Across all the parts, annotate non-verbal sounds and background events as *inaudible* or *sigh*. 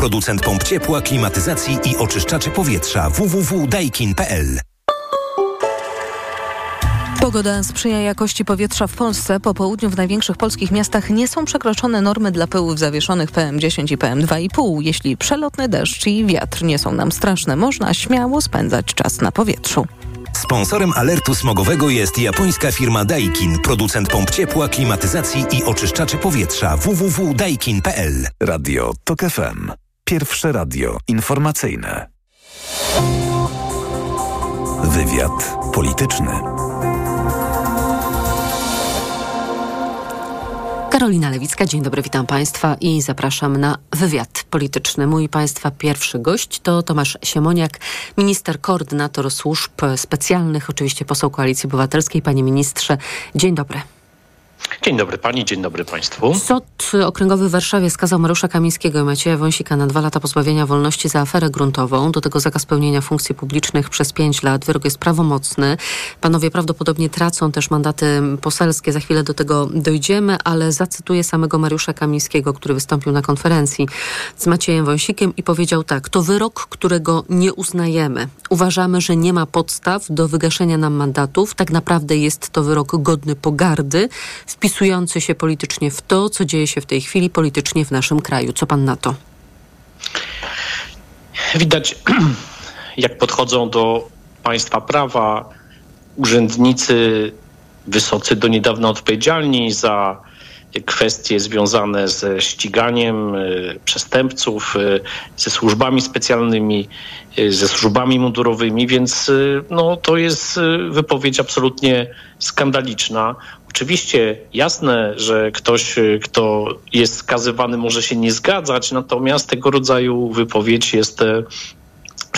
producent pomp ciepła, klimatyzacji i oczyszczaczy powietrza www.daikin.pl. Pogoda sprzyja jakości powietrza w Polsce. Po południu w największych polskich miastach nie są przekroczone normy dla pyłów zawieszonych PM10 i PM2,5. Jeśli przelotny deszcz i wiatr nie są nam straszne, można śmiało spędzać czas na powietrzu. Sponsorem alertu smogowego jest japońska firma Daikin, producent pomp ciepła, klimatyzacji i oczyszczaczy powietrza www.daikin.pl. Radio TOK FM. Pierwsze radio informacyjne. Wywiad polityczny. Karolina Lewicka, dzień dobry, witam Państwa i zapraszam na wywiad polityczny. Mój Państwa pierwszy gość to Tomasz Siemoniak, minister, koordynator służb specjalnych, oczywiście poseł Koalicji Obywatelskiej. Panie ministrze, dzień dobry. Dzień dobry pani, dzień dobry państwu. Sąd Okręgowy w Warszawie skazał Mariusza Kamińskiego i Macieja Wąsika na dwa lata pozbawienia wolności za aferę gruntową. Do tego zakaz pełnienia funkcji publicznych przez pięć lat. Wyrok jest prawomocny. Panowie prawdopodobnie tracą też mandaty poselskie. Za chwilę do tego dojdziemy, ale zacytuję samego Mariusza Kamińskiego, który wystąpił na konferencji z Maciejem Wąsikiem i powiedział tak. To wyrok, którego nie uznajemy. Uważamy, że nie ma podstaw do wygaszenia nam mandatów. Tak naprawdę jest to wyrok godny pogardy wpisujący się politycznie w to, co dzieje się w tej chwili politycznie w naszym kraju. Co pan na to? Widać, *clears throat* jak podchodzą do państwa prawa urzędnicy wysocy do niedawna odpowiedzialni za kwestie związane ze ściganiem y, przestępców, y, ze służbami specjalnymi, y, ze służbami mundurowymi, więc no, to jest wypowiedź absolutnie skandaliczna. Oczywiście jasne, że ktoś, kto jest skazywany, może się nie zgadzać, natomiast tego rodzaju wypowiedź jest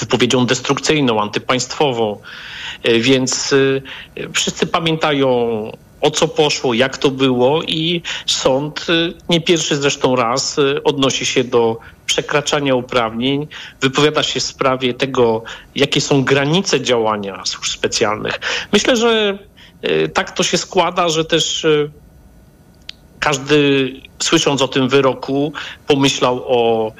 wypowiedzią destrukcyjną, antypaństwową. Więc wszyscy pamiętają o co poszło, jak to było i sąd, y, nie pierwszy zresztą raz, y, odnosi się do przekraczania uprawnień, wypowiada się w sprawie tego, jakie są granice działania służb specjalnych. Myślę, że y, tak to się składa, że też każdy słysząc o tym wyroku pomyślał o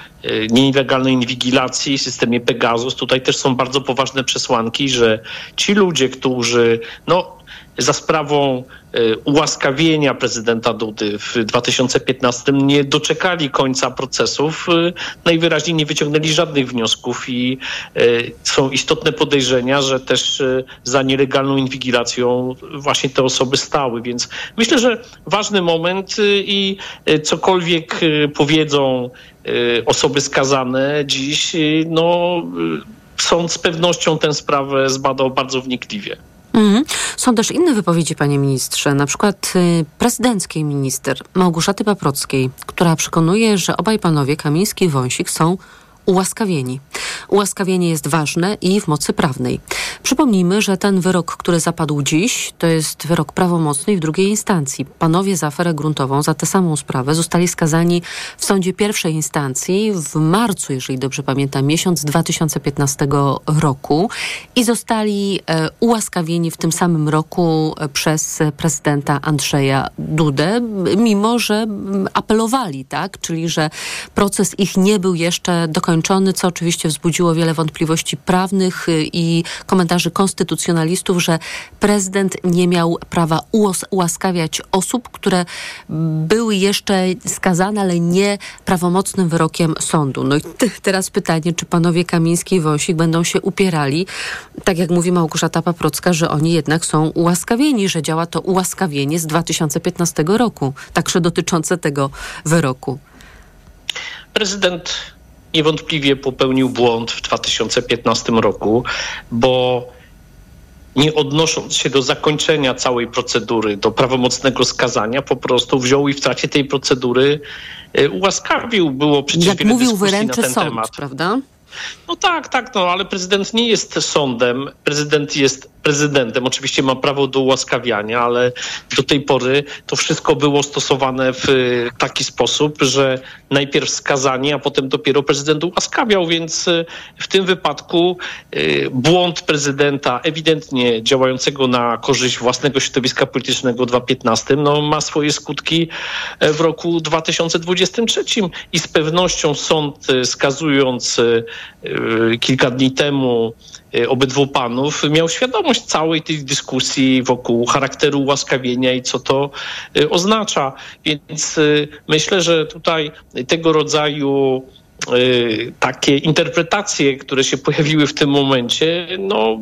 nielegalnej inwigilacji, systemie Pegasus. Tutaj też są bardzo poważne przesłanki, że ci ludzie, którzy no, za sprawą e, ułaskawienia prezydenta Dudy w 2015 nie doczekali końca procesów, e, najwyraźniej nie wyciągnęli żadnych wniosków i e, są istotne podejrzenia, że też za nielegalną inwigilacją właśnie te osoby stały. Więc myślę, że ważny moment i cokolwiek powiedzą osoby skazane dziś, no sąd z pewnością tę sprawę zbadał bardzo wnikliwie. Mhm. Są też inne wypowiedzi, panie ministrze, na przykład y, prezydenckiej minister Małgorzaty Paprockiej, która przekonuje, że obaj panowie Kamiński i Wąsik są ułaskawieni. Ułaskawienie jest ważne i w mocy prawnej. Przypomnijmy, że ten wyrok, który zapadł dziś, to jest wyrok prawomocny w drugiej instancji. Panowie za aferę gruntową, za tę samą sprawę zostali skazani w sądzie pierwszej instancji w marcu, jeżeli dobrze pamiętam, miesiąc 2015 roku i zostali e, ułaskawieni w tym samym roku e, przez prezydenta Andrzeja Dudę, mimo że apelowali, tak? Czyli, że proces ich nie był jeszcze dokończony, co oczywiście wzbudziło wiele wątpliwości prawnych y, i komentarzy konstytucjonalistów, że prezydent nie miał prawa ułaskawiać osób, które były jeszcze skazane, ale nie prawomocnym wyrokiem sądu. No i teraz pytanie, czy panowie Kamiński i Wąsik będą się upierali, tak jak mówi Małgorzata Paprocka, że oni jednak są ułaskawieni, że działa to ułaskawienie z 2015 roku, także dotyczące tego wyroku. Prezydent niewątpliwie popełnił błąd w 2015 roku, bo nie odnosząc się do zakończenia całej procedury, do prawomocnego skazania, po prostu wziął i w trakcie tej procedury e, ułaskawił. Było przecież Jak wiele mówił wyręczy na ten sąd, temat. prawda? No tak, tak, no ale prezydent nie jest sądem, prezydent jest prezydentem. Oczywiście ma prawo do ułaskawiania, ale do tej pory to wszystko było stosowane w taki sposób, że najpierw skazanie, a potem dopiero prezydent ułaskawiał, więc y, w tym wypadku y, błąd prezydenta ewidentnie działającego na korzyść własnego środowiska politycznego w 2015 no, ma swoje skutki e, w roku 2023 i z pewnością sąd y, skazując kilka dni temu obydwu panów miał świadomość całej tej dyskusji wokół charakteru ułaskawienia i co to oznacza. Więc myślę, że tutaj tego rodzaju y, takie interpretacje, które się pojawiły w tym momencie, no,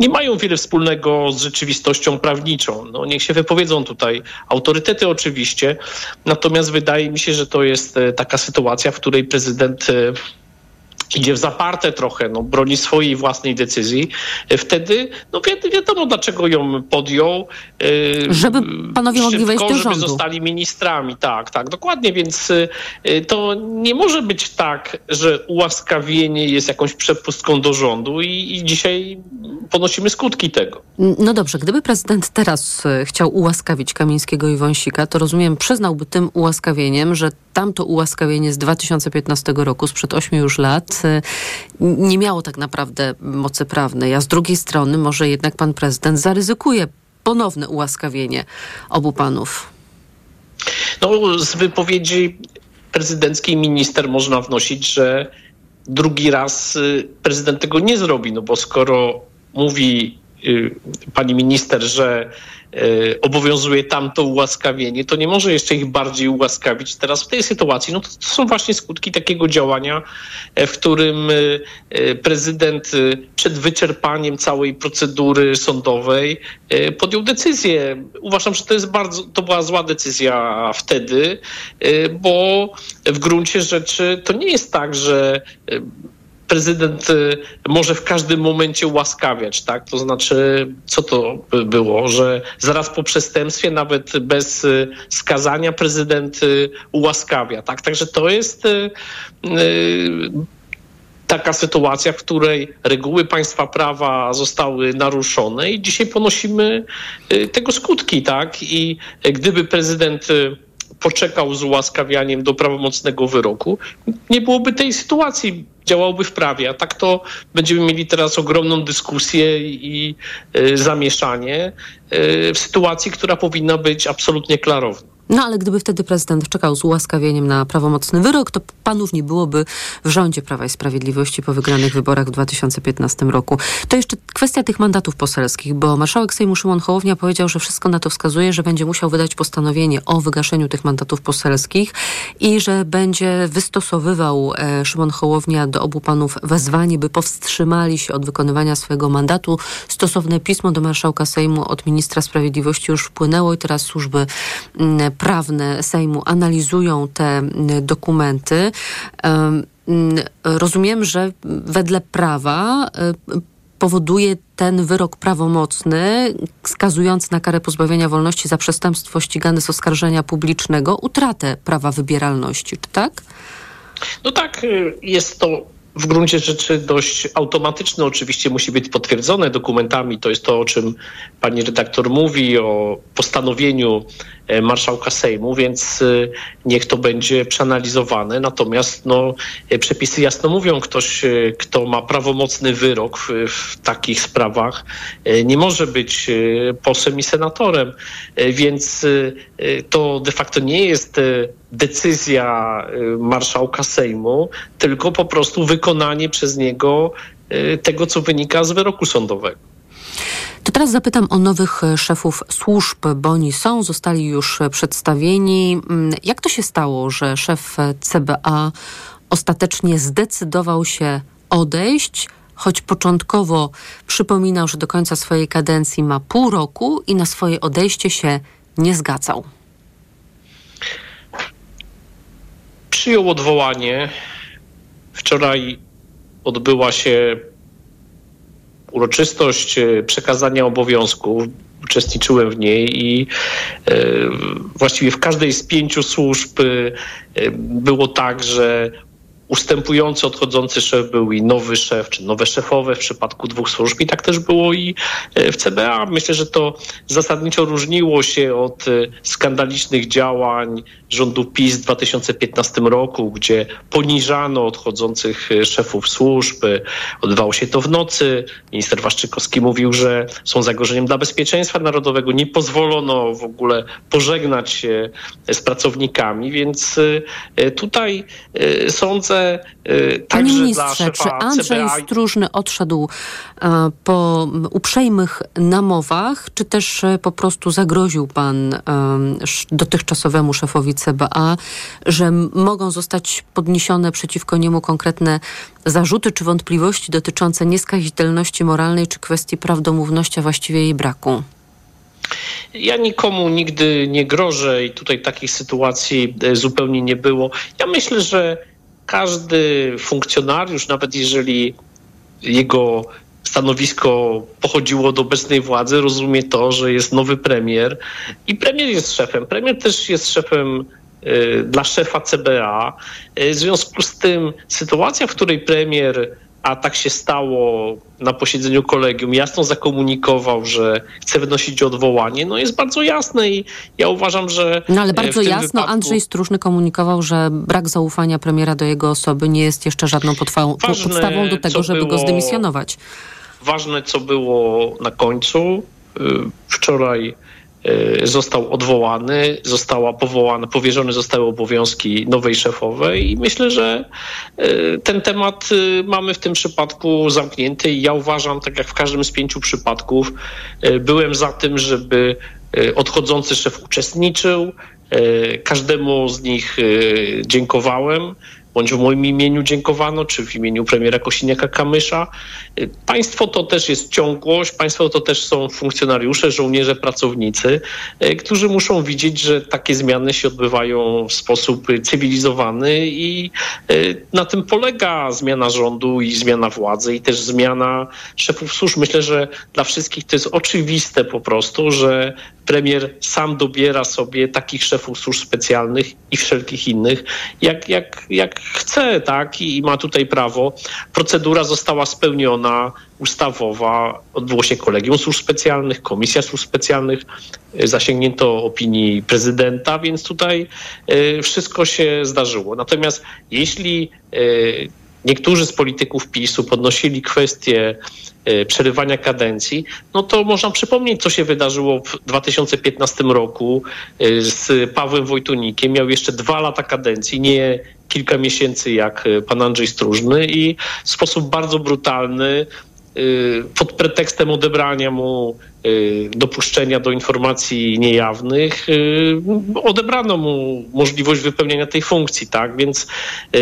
nie mają wiele wspólnego z rzeczywistością prawniczą. No, niech się wypowiedzą tutaj autorytety oczywiście, natomiast wydaje mi się, że to jest taka sytuacja, w której prezydent idzie w zaparte trochę, no, broni swojej własnej decyzji, e, wtedy no wi wiadomo dlaczego ją podjął. E, żeby panowie szybko, mogli wejść do żeby rządu. zostali ministrami, tak, tak, dokładnie, więc e, to nie może być tak, że ułaskawienie jest jakąś przepustką do rządu i, i dzisiaj ponosimy skutki tego. No dobrze, gdyby prezydent teraz chciał ułaskawić Kamińskiego i Wąsika, to rozumiem, przyznałby tym ułaskawieniem, że tamto ułaskawienie z 2015 roku, sprzed 8 już lat, y, nie miało tak naprawdę mocy prawnej, a z drugiej strony może jednak pan prezydent zaryzykuje ponowne ułaskawienie obu panów. No, z wypowiedzi prezydenckiej minister można wnosić, że drugi raz y, prezydent tego nie zrobi, no bo skoro mówi pani minister, że E, obowiązuje tamto ułaskawienie, to nie może jeszcze ich bardziej ułaskawić teraz w tej sytuacji. No to, to są właśnie skutki takiego działania, e, w którym e, prezydent przed wyczerpaniem całej procedury sądowej podjął decyzję. Uważam, że to jest bardzo, to była zła decyzja wtedy, bo w gruncie rzeczy to nie jest tak, że prezydent y, może w każdym momencie ułaskawiać, tak? To znaczy, co to było, że zaraz po przestępstwie, nawet bez y, skazania, prezydent y, ułaskawia, tak? Także to jest taka sytuacja, w której reguły państwa prawa zostały naruszone i dzisiaj ponosimy tego skutki, tak? I gdyby prezydent poczekał z ułaskawianiem do prawomocnego wyroku, nie byłoby tej sytuacji, działałby w prawie. A tak to będziemy mieli teraz ogromną dyskusję i y, zamieszanie y, w sytuacji, która powinna być absolutnie klarowna. No ale gdyby wtedy prezydent czekał z ułaskawieniem na prawomocny wyrok, to panów nie byłoby w rządzie Prawa i Sprawiedliwości po wygranych wyborach w 2015 roku. To jeszcze kwestia tych mandatów poselskich, bo marszałek Sejmu Szymon Hołownia powiedział, że wszystko na to wskazuje, że będzie musiał wydać postanowienie o wygaszeniu tych mandatów poselskich i że będzie wystosowywał e, Szymon Hołownia do obu panów wezwanie, by powstrzymali się od wykonywania swojego mandatu. Stosowne pismo do marszałka Sejmu od ministra sprawiedliwości już wpłynęło i teraz służby mm, prawne Sejmu analizują te dokumenty. Rozumiem, że wedle prawa y, powoduje ten wyrok prawomocny, skazujący na karę pozbawienia wolności za przestępstwo ścigane z oskarżenia publicznego, utratę prawa wybieralności, czy tak? No tak, y, jest to w gruncie rzeczy dość automatyczne. Oczywiście musi być potwierdzone dokumentami. To jest to, o czym pani redaktor mówi, o postanowieniu marszałka Sejmu, więc e, niech to będzie przeanalizowane. Natomiast no, e, przepisy jasno mówią, ktoś, kto ma prawomocny wyrok w, w takich sprawach, nie może być posłem i senatorem. Więc to de facto nie jest decyzja marszałka Sejmu, tylko po prostu wykonanie przez niego tego, co wynika z wyroku sądowego. Teraz zapytam o nowych szefów służb, bo oni są, zostali już przedstawieni. Mm, jak to się stało, że szef CBA ostatecznie zdecydował się odejść? choć początkowo przypominał, że do końca swojej kadencji ma pół roku i na swoje odejście się nie zgadzał. przyjął odwołanie. Wczoraj odbyła się uroczystość e, przekazania obowiązków. Uczestniczyłem w niej i e, właściwie w każdej z pięciu służb e, było tak, że ustępujący, odchodzący szef był i nowy szef, czy nowe szefowe w przypadku dwóch służb i tak też było i w CBA. Myślę, że to zasadniczo różniło się od skandalicznych działań rządu PiS w 2015 roku, gdzie poniżano odchodzących szefów służb. Odbywało się to w nocy. Minister Waszczykowski mówił, że są zagrożeniem dla bezpieczeństwa narodowego. Nie pozwolono w ogóle pożegnać się z pracownikami, więc e, tutaj e, sądzę e, także Panie ministrze, czy Andrzej CBA... Stróżny odszedł po uprzejmych namowach, czy też po prostu zagroził pan dotychczasowemu szefowi CBA, że mogą zostać podniesione przeciwko niemu konkretne zarzuty czy wątpliwości dotyczące nieskazitelności moralnej czy kwestii prawdomówności, a właściwie jej braku? Ja nikomu nigdy nie grożę i tutaj takich sytuacji e, zupełnie nie było. Ja myślę, że każdy funkcjonariusz, nawet jeżeli jego stanowisko pochodziło od obecnej władzy, rozumie to, że jest nowy premier i premier jest szefem. Premier też jest szefem y, dla szefa CBA. Y, w związku z tym sytuacja, w której premier a tak się stało na posiedzeniu kolegium, jasno zakomunikował, że chce wynosić odwołanie, no jest bardzo jasne i ja uważam, że... No ale bardzo jasno wypadku... Andrzej Stróżny komunikował, że brak zaufania premiera do jego osoby nie jest jeszcze żadną podstawą, podstawą do tego, żeby było, go zdymisjonować. Ważne, co było na końcu. Y, wczoraj został odwołany, została powołana, powierzone zostały obowiązki nowej szefowej i myślę, że y, ten temat y, mamy w tym przypadku zamknięty i ja uważam, tak jak w każdym z pięciu przypadków, byłem za tym, żeby odchodzący szef uczestniczył. Każdemu z nich dziękowałem bądź w moim imieniu dziękowano, czy w imieniu premiera Kosiniaka-Kamysza. Państwo to też jest ciągłość, państwo to też są funkcjonariusze, żołnierze, pracownicy, e, którzy muszą widzieć, że takie zmiany się odbywają w sposób cywilizowany i e, na tym polega zmiana rządu i zmiana władzy i też zmiana szefów służb. Myślę, że dla wszystkich to jest oczywiste po prostu, że premier sam dobiera sobie takich szefów służb specjalnych i wszelkich innych, jak, jak, jak chce, tak? I, ma tutaj prawo. Procedura została spełniona, ustawowa, odbyło się kolegium służb specjalnych, komisja służb specjalnych, zasięgnięto opinii prezydenta, więc tutaj y, wszystko się zdarzyło. Natomiast jeśli y, niektórzy z polityków PiSu podnosili kwestię E, przerywania kadencji, no to można przypomnieć, co się wydarzyło w 2015 roku e, z Pawłem Wojtunikiem. Miał jeszcze dwa lata kadencji, nie kilka miesięcy jak e, pan Andrzej Stróżny i w sposób bardzo brutalny pod pretekstem odebrania mu dopuszczenia do informacji niejawnych, odebrano mu możliwość wypełniania tej funkcji, tak? Więc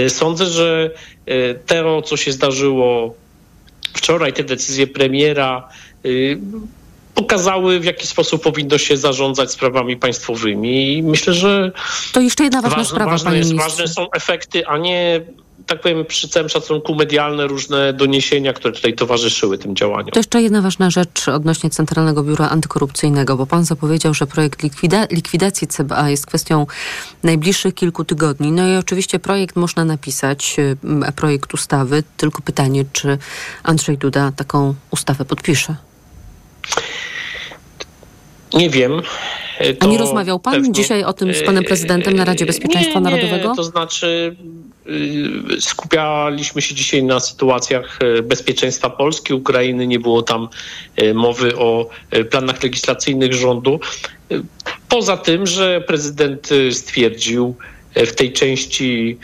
sądzę, że to, co się zdarzyło wczoraj te decyzje premiera y, pokazały, w jaki sposób powinno się zarządzać sprawami państwowymi. I myślę, że. To jeszcze jedna ważna ważne, sprawa, ważne, jest, ważne są efekty, a nie tak powiem, przy całym szacunku medialne różne doniesienia, które tutaj towarzyszyły tym działaniom. To jeszcze jedna ważna rzecz odnośnie Centralnego Biura Antykorupcyjnego, bo pan zapowiedział, że projekt likwida likwidacji CBA jest kwestią najbliższych kilku tygodni. No i oczywiście projekt można napisać, projekt ustawy, tylko pytanie, czy Andrzej Duda taką ustawę podpisze? Nie wiem. To A nie rozmawiał pan pewnie, dzisiaj o tym z panem prezydentem na Radzie Bezpieczeństwa nie, Narodowego? Nie, to znaczy y, skupialiśmy się dzisiaj na sytuacjach bezpieczeństwa Polski, Ukrainy. Nie było tam mowy o planach legislacyjnych rządu. Poza tym, że prezydent stwierdził w tej części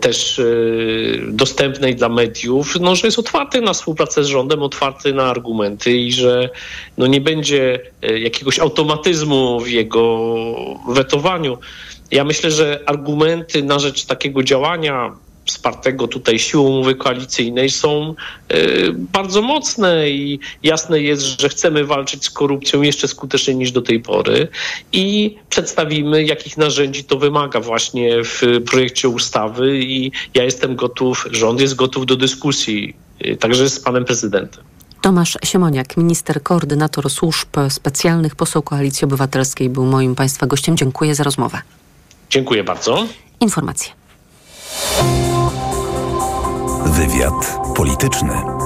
też dostępnej dla mediów, no, że jest otwarty na współpracę z rządem, otwarty na argumenty i że no, nie będzie jakiegoś automatyzmu w jego wetowaniu. Ja myślę, że argumenty na rzecz takiego działania wspartego tutaj siłą umowy koalicyjnej są y, bardzo mocne i jasne jest, że chcemy walczyć z korupcją jeszcze skuteczniej niż do tej pory i przedstawimy, jakich narzędzi to wymaga właśnie w projekcie ustawy i ja jestem gotów, rząd jest gotów do dyskusji, y, także z panem prezydentem. Tomasz Siemoniak, minister koordynator służb specjalnych, poseł Koalicji Obywatelskiej, był moim Państwa gościem. Dziękuję za rozmowę. Dziękuję bardzo. Informacje. Wywiad polityczny.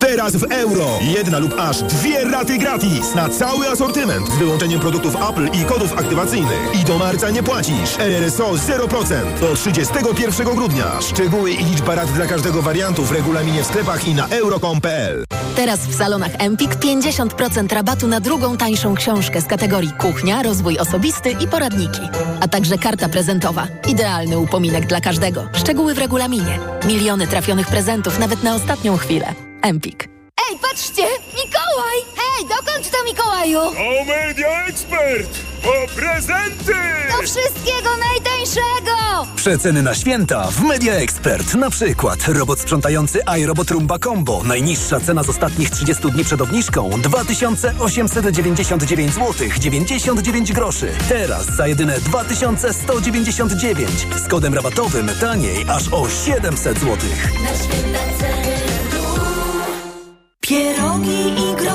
Teraz w euro. Jedna lub aż dwie raty gratis na cały asortyment z wyłączeniem produktów Apple i kodów aktywacyjnych. I do marca nie płacisz. RRSO 0% do 31 grudnia. Szczegóły i liczba rat dla każdego wariantu w regulaminie w sklepach i na euro.com.pl. Teraz w salonach Empik 50% rabatu na drugą tańszą książkę z kategorii kuchnia, rozwój osobisty i poradniki. A także karta prezentowa. Idealny upominek dla każdego. Szczegóły w regulaminie. Miliony trafionych prezentów nawet na ostatnią chwilę. Empik. Ej, patrzcie! Mikołaj! Hej, dokąd to Mikołaju? O Media Expert! Po prezenty! Do wszystkiego najtańszego! Przeceny na święta w Media Expert. Na przykład robot sprzątający iRobot Rumba Combo. Najniższa cena z ostatnich 30 dni przed obniżką 2899 zł 99 groszy. Teraz za jedyne 2199. Z kodem rabatowym taniej aż o 700 zł. Na święta ceny Nogi i.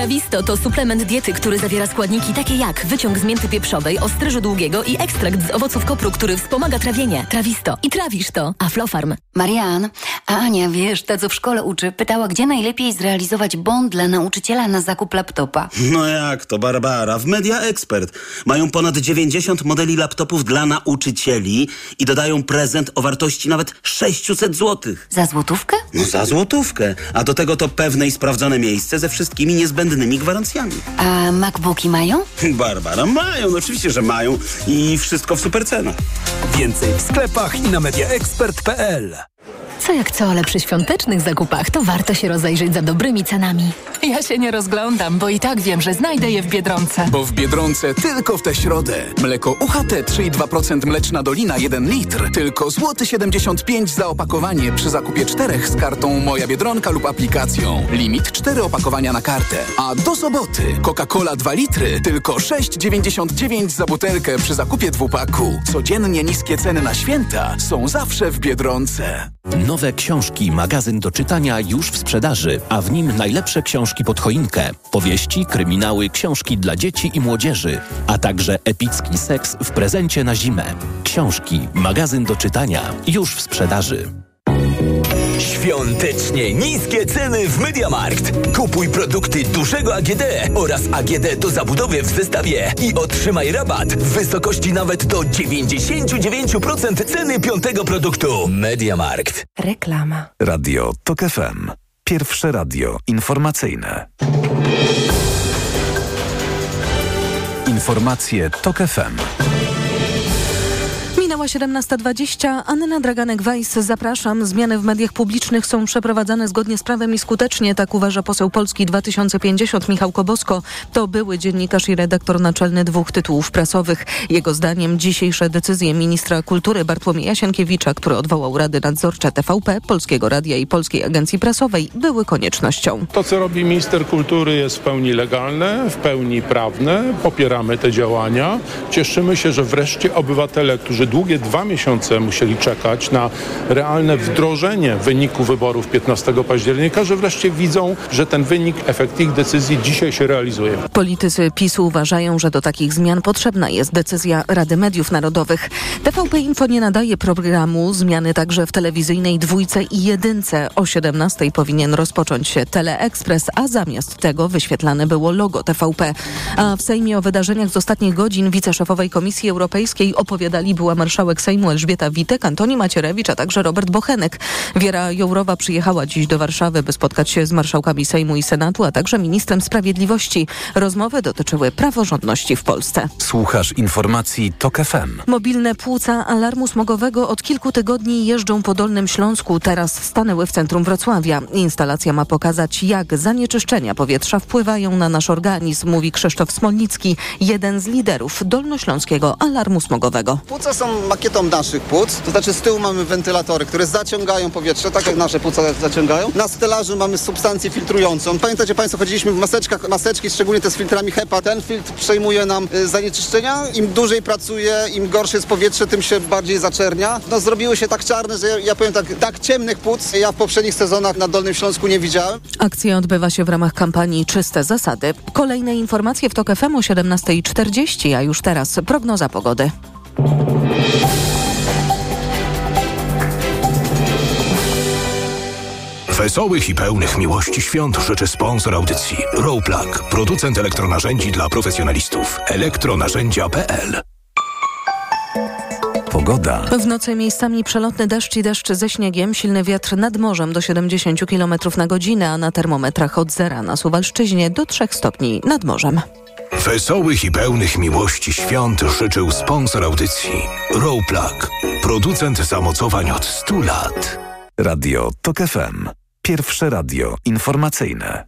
Trawisto to suplement diety, który zawiera składniki takie jak wyciąg z mięty pieprzowej, ostryżu długiego i ekstrakt z owoców kopru, który wspomaga trawienie. Trawisto. I trawisz to. Aflofarm. Marian, a Ania, wiesz, ta co w szkole uczy, pytała, gdzie najlepiej zrealizować bond dla nauczyciela na zakup laptopa. No jak to, Barbara? W Media Expert mają ponad 90 modeli laptopów dla nauczycieli i dodają prezent o wartości nawet 600 zł. Za złotówkę? No za złotówkę. A do tego to pewne i sprawdzone miejsce ze wszystkimi niezbędnymi gwarancjami. A MacBooki mają? *laughs* Barbara, mają, no oczywiście, że mają i wszystko w supercenach. Więcej w sklepach i na mediaexpert.pl Co jak co, ale przy świątecznych zakupach to warto się rozejrzeć za dobrymi cenami. Ja się nie rozglądam, bo i tak wiem, że znajdę je w Biedronce. Bo w Biedronce tylko w tę środę. Mleko UHT 3,2% mleczna dolina 1 litr. Tylko złoty 75 za opakowanie przy zakupie czterech z kartą Moja Biedronka lub aplikacją. Limit 4 opakowania na kartę. A do soboty Coca-Cola 2 litry. Tylko 6,99 za butelkę przy zakupie dwupaku. Codziennie niskie ceny na święta są zawsze w Biedronce. Nowe książki, magazyn do czytania już w sprzedaży, a w nim najlepsze książki pod choinkę. Powieści, kryminały, książki dla dzieci i młodzieży, a także epicki seks w prezencie na zimę. Książki, magazyn do czytania już w sprzedaży. Świątecznie niskie ceny w Mediamarkt. Kupuj produkty dużego AGD oraz AGD do zabudowy w zestawie i otrzymaj rabat w wysokości nawet do 99% ceny piątego produktu. Mediamarkt. Reklama. Radio TOK FM. Pierwsze radio informacyjne. Informacje TOK FM. Minęła 17.20. Anna Draganek-Weiss, zapraszam. Zmiany w mediach publicznych są przeprowadzane zgodnie z prawem i skutecznie, tak uważa poseł Polski 2050 Michał Kobosko. To były dziennikarz i redaktor naczelny dwóch tytułów prasowych. Jego zdaniem dzisiejsze decyzje ministra kultury Bartłomieja Sienkiewicza, który odwołał Rady Nadzorcze TVP, Polskiego Radia i Polskiej Agencji Prasowej, były koniecznością. To, co robi minister kultury jest w pełni legalne, w pełni prawne. Popieramy te działania. Cieszymy się, że wreszcie obywatele, którzy dwa miesiące musieli czekać na realne wdrożenie wyniku wyborów 15 października, że wreszcie widzą, że ten wynik, efekt ich decyzji dzisiaj się realizuje. Politycy PiSu uważają, że do takich zmian potrzebna jest decyzja Rady Mediów Narodowych. TVP Info nie nadaje programu, zmiany także w telewizyjnej dwójce i jedynce. O 17 powinien rozpocząć się Teleekspres, a zamiast tego wyświetlane było logo TVP. A w Sejmie o wydarzeniach z ostatnich godzin wiceszefowej Komisji Europejskiej opowiadali była marszałek marszałek Sejmu Elżbieta Witek, Antoni Macierewicz, a także Robert Bochenek. Wiera Jourowa przyjechała dziś do Warszawy, by spotkać się z marszałkami Sejmu i Senatu, a także ministrem sprawiedliwości. Rozmowy dotyczyły praworządności w Polsce. Słuchasz informacji TOK FM. Mobilne płuca alarmu smogowego od kilku tygodni jeżdżą po Dolnym Śląsku. Teraz stanęły w centrum Wrocławia. Instalacja ma pokazać, jak zanieczyszczenia powietrza wpływają na nasz organizm, mówi Krzysztof Smolnicki, jeden z liderów dolnośląskiego alarmu smogowego. Płuca są makietą naszych płuc, to znaczy z tyłu mamy wentylatory, które zaciągają powietrze, tak jak nasze płuca zaciągają. Na stelażu mamy substancję filtrującą. Pamiętacie Państwo, chodziliśmy w maseczkach, maseczki, szczególnie te z filtrami HEPA. Ten filtr przejmuje nam y, zanieczyszczenia. Im dłużej pracuje, im gorsze jest powietrze, tym się bardziej zaczernia. No zrobiły się tak czarne, że ja, ja powiem tak, tak ciemnych płuc ja w poprzednich sezonach na Dolnym Śląsku nie widziałem. Akcja odbywa się w ramach kampanii Czyste Zasady. Kolejne informacje w TOK FM o 17.40, a już teraz prognoza pogody. Wesołych i pełnych miłości świąt życzy sponsor audycji Rowplug, producent elektronarzędzi dla profesjonalistów. elektronarzędzia.pl Pogoda. W nocy miejscami przelotny deszcz i deszcz ze śniegiem, silny wiatr nad morzem do 70 km na godzinę, a na termometrach od zera na Suwalszczyźnie do 3 stopni nad morzem. Wesołych i pełnych miłości świąt życzył sponsor audycji Rowplug, producent zamocowań od 100 lat. Radio TOK FM. Pierwsze radio informacyjne.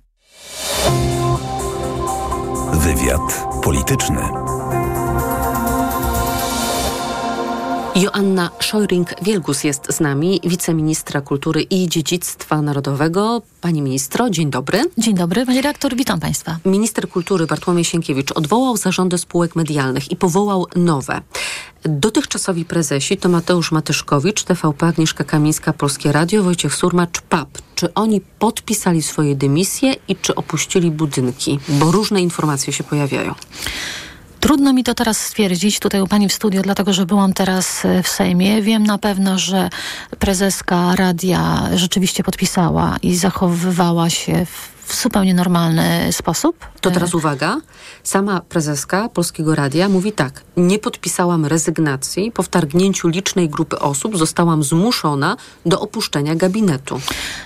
Wywiad polityczny. Joanna Szojring-Wielgus jest z nami, wiceministra kultury i dziedzictwa narodowego. Pani ministro, dzień dobry. Dzień dobry, pani redaktor, witam państwa. Minister kultury Bartłomiej Sienkiewicz odwołał zarządy spółek medialnych i powołał nowe. Dotychczasowi prezesi to Mateusz Matyszkowicz, TVP, Agnieszka Kamińska, Polskie Radio, Wojciech Surmacz, PAP. Czy oni podpisali swoje dymisje i czy opuścili budynki? Bo różne informacje się pojawiają. Trudno mi to teraz stwierdzić tutaj u pani w studio, dlatego że byłam teraz w Sejmie. Wiem na pewno, że prezeska radia rzeczywiście podpisała i zachowywała się w w zupełnie normalny sposób. To teraz uwaga. Sama prezeska Polskiego Radia mówi tak. Nie podpisałam rezygnacji. Po wtargnięciu licznej grupy osób zostałam zmuszona do opuszczenia gabinetu.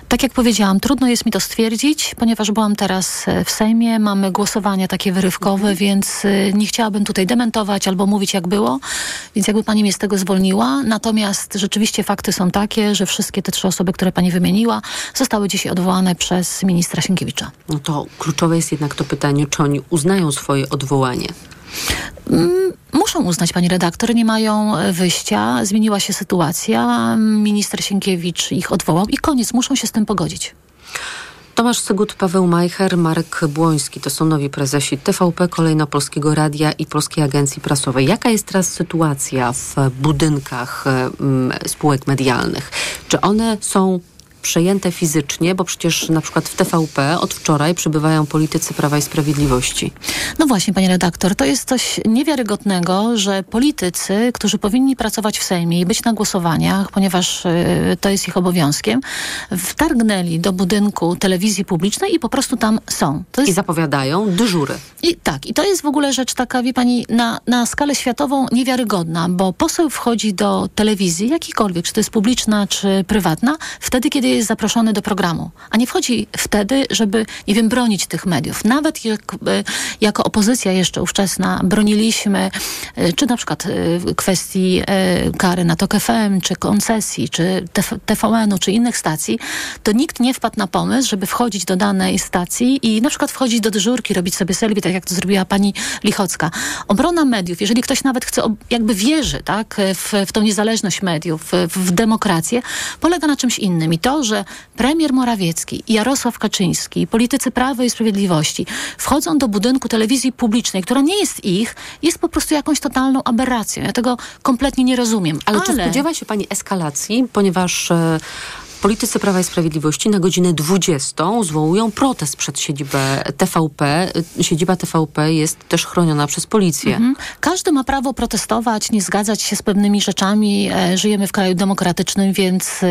Tak jak powiedziałam, trudno jest mi to stwierdzić, ponieważ byłam teraz w Sejmie. Mamy głosowania takie wyrywkowe, mhm. więc nie chciałabym tutaj dementować albo mówić jak było. Więc jakby pani mnie z tego zwolniła. Natomiast rzeczywiście fakty są takie, że wszystkie te trzy osoby, które pani wymieniła, zostały dzisiaj odwołane przez ministra Sienkiewicza. No to kluczowe jest jednak to pytanie, czy oni uznają swoje odwołanie. Mm, muszą uznać, pani redaktor, nie mają wyjścia. Zmieniła się sytuacja. Minister Sienkiewicz ich odwołał i koniec. Muszą się z tym pogodzić. Tomasz Sygut, Paweł Majcher, Marek Błoński to są nowi prezesi TVP, kolejno Polskiego Radia i Polskiej Agencji Prasowej. Jaka jest teraz sytuacja w budynkach spółek medialnych? Czy one są przejęte fizycznie, bo przecież na przykład w TVP od wczoraj przybywają politycy Prawa i Sprawiedliwości. No właśnie, panie redaktor, to jest coś niewiarygodnego, że politycy, którzy powinni pracować w Sejmie i być na głosowaniach, ponieważ y, to jest ich obowiązkiem, wtargnęli do budynku telewizji publicznej i po prostu tam są. Jest... I zapowiadają dyżury. I tak, i to jest w ogóle rzecz taka, wie pani, na, na skalę światową niewiarygodna, bo poseł wchodzi do telewizji, jakikolwiek, czy to jest publiczna, czy prywatna, wtedy, kiedy jest zaproszony do programu, a nie wchodzi wtedy, żeby, nie wiem, bronić tych mediów. Nawet jak, e, jako opozycja jeszcze ówczesna broniliśmy, e, czy na przykład e, kwestii kary na TOK FM, czy koncesji, czy TVN-u, czy innych stacji, to nikt nie wpadł na pomysł, żeby wchodzić do danej stacji i na przykład wchodzić do dyżurki, robić sobie selfie, tak jak to zrobiła pani Lichocka. Obrona mediów, jeżeli ktoś nawet chce, jakby wierzy tak, w, w tą niezależność mediów, w, w demokrację, polega na czymś innym. I to, że premier Morawiecki i Jarosław Kaczyński, politycy Prawa i Sprawiedliwości wchodzą do budynku telewizji publicznej, która nie jest ich, jest po prostu jakąś totalną aberracją. Ja tego kompletnie nie rozumiem. Ale, Ale... czy spodziewa się pani eskalacji, ponieważ... E, Politycy Prawa i Sprawiedliwości na godzinę 20 zwołują protest przed siedzibę TVP. Siedziba TVP jest też chroniona przez policję. Mhm. Każdy ma prawo protestować, nie zgadzać się z pewnymi rzeczami. E, żyjemy w kraju demokratycznym, więc e,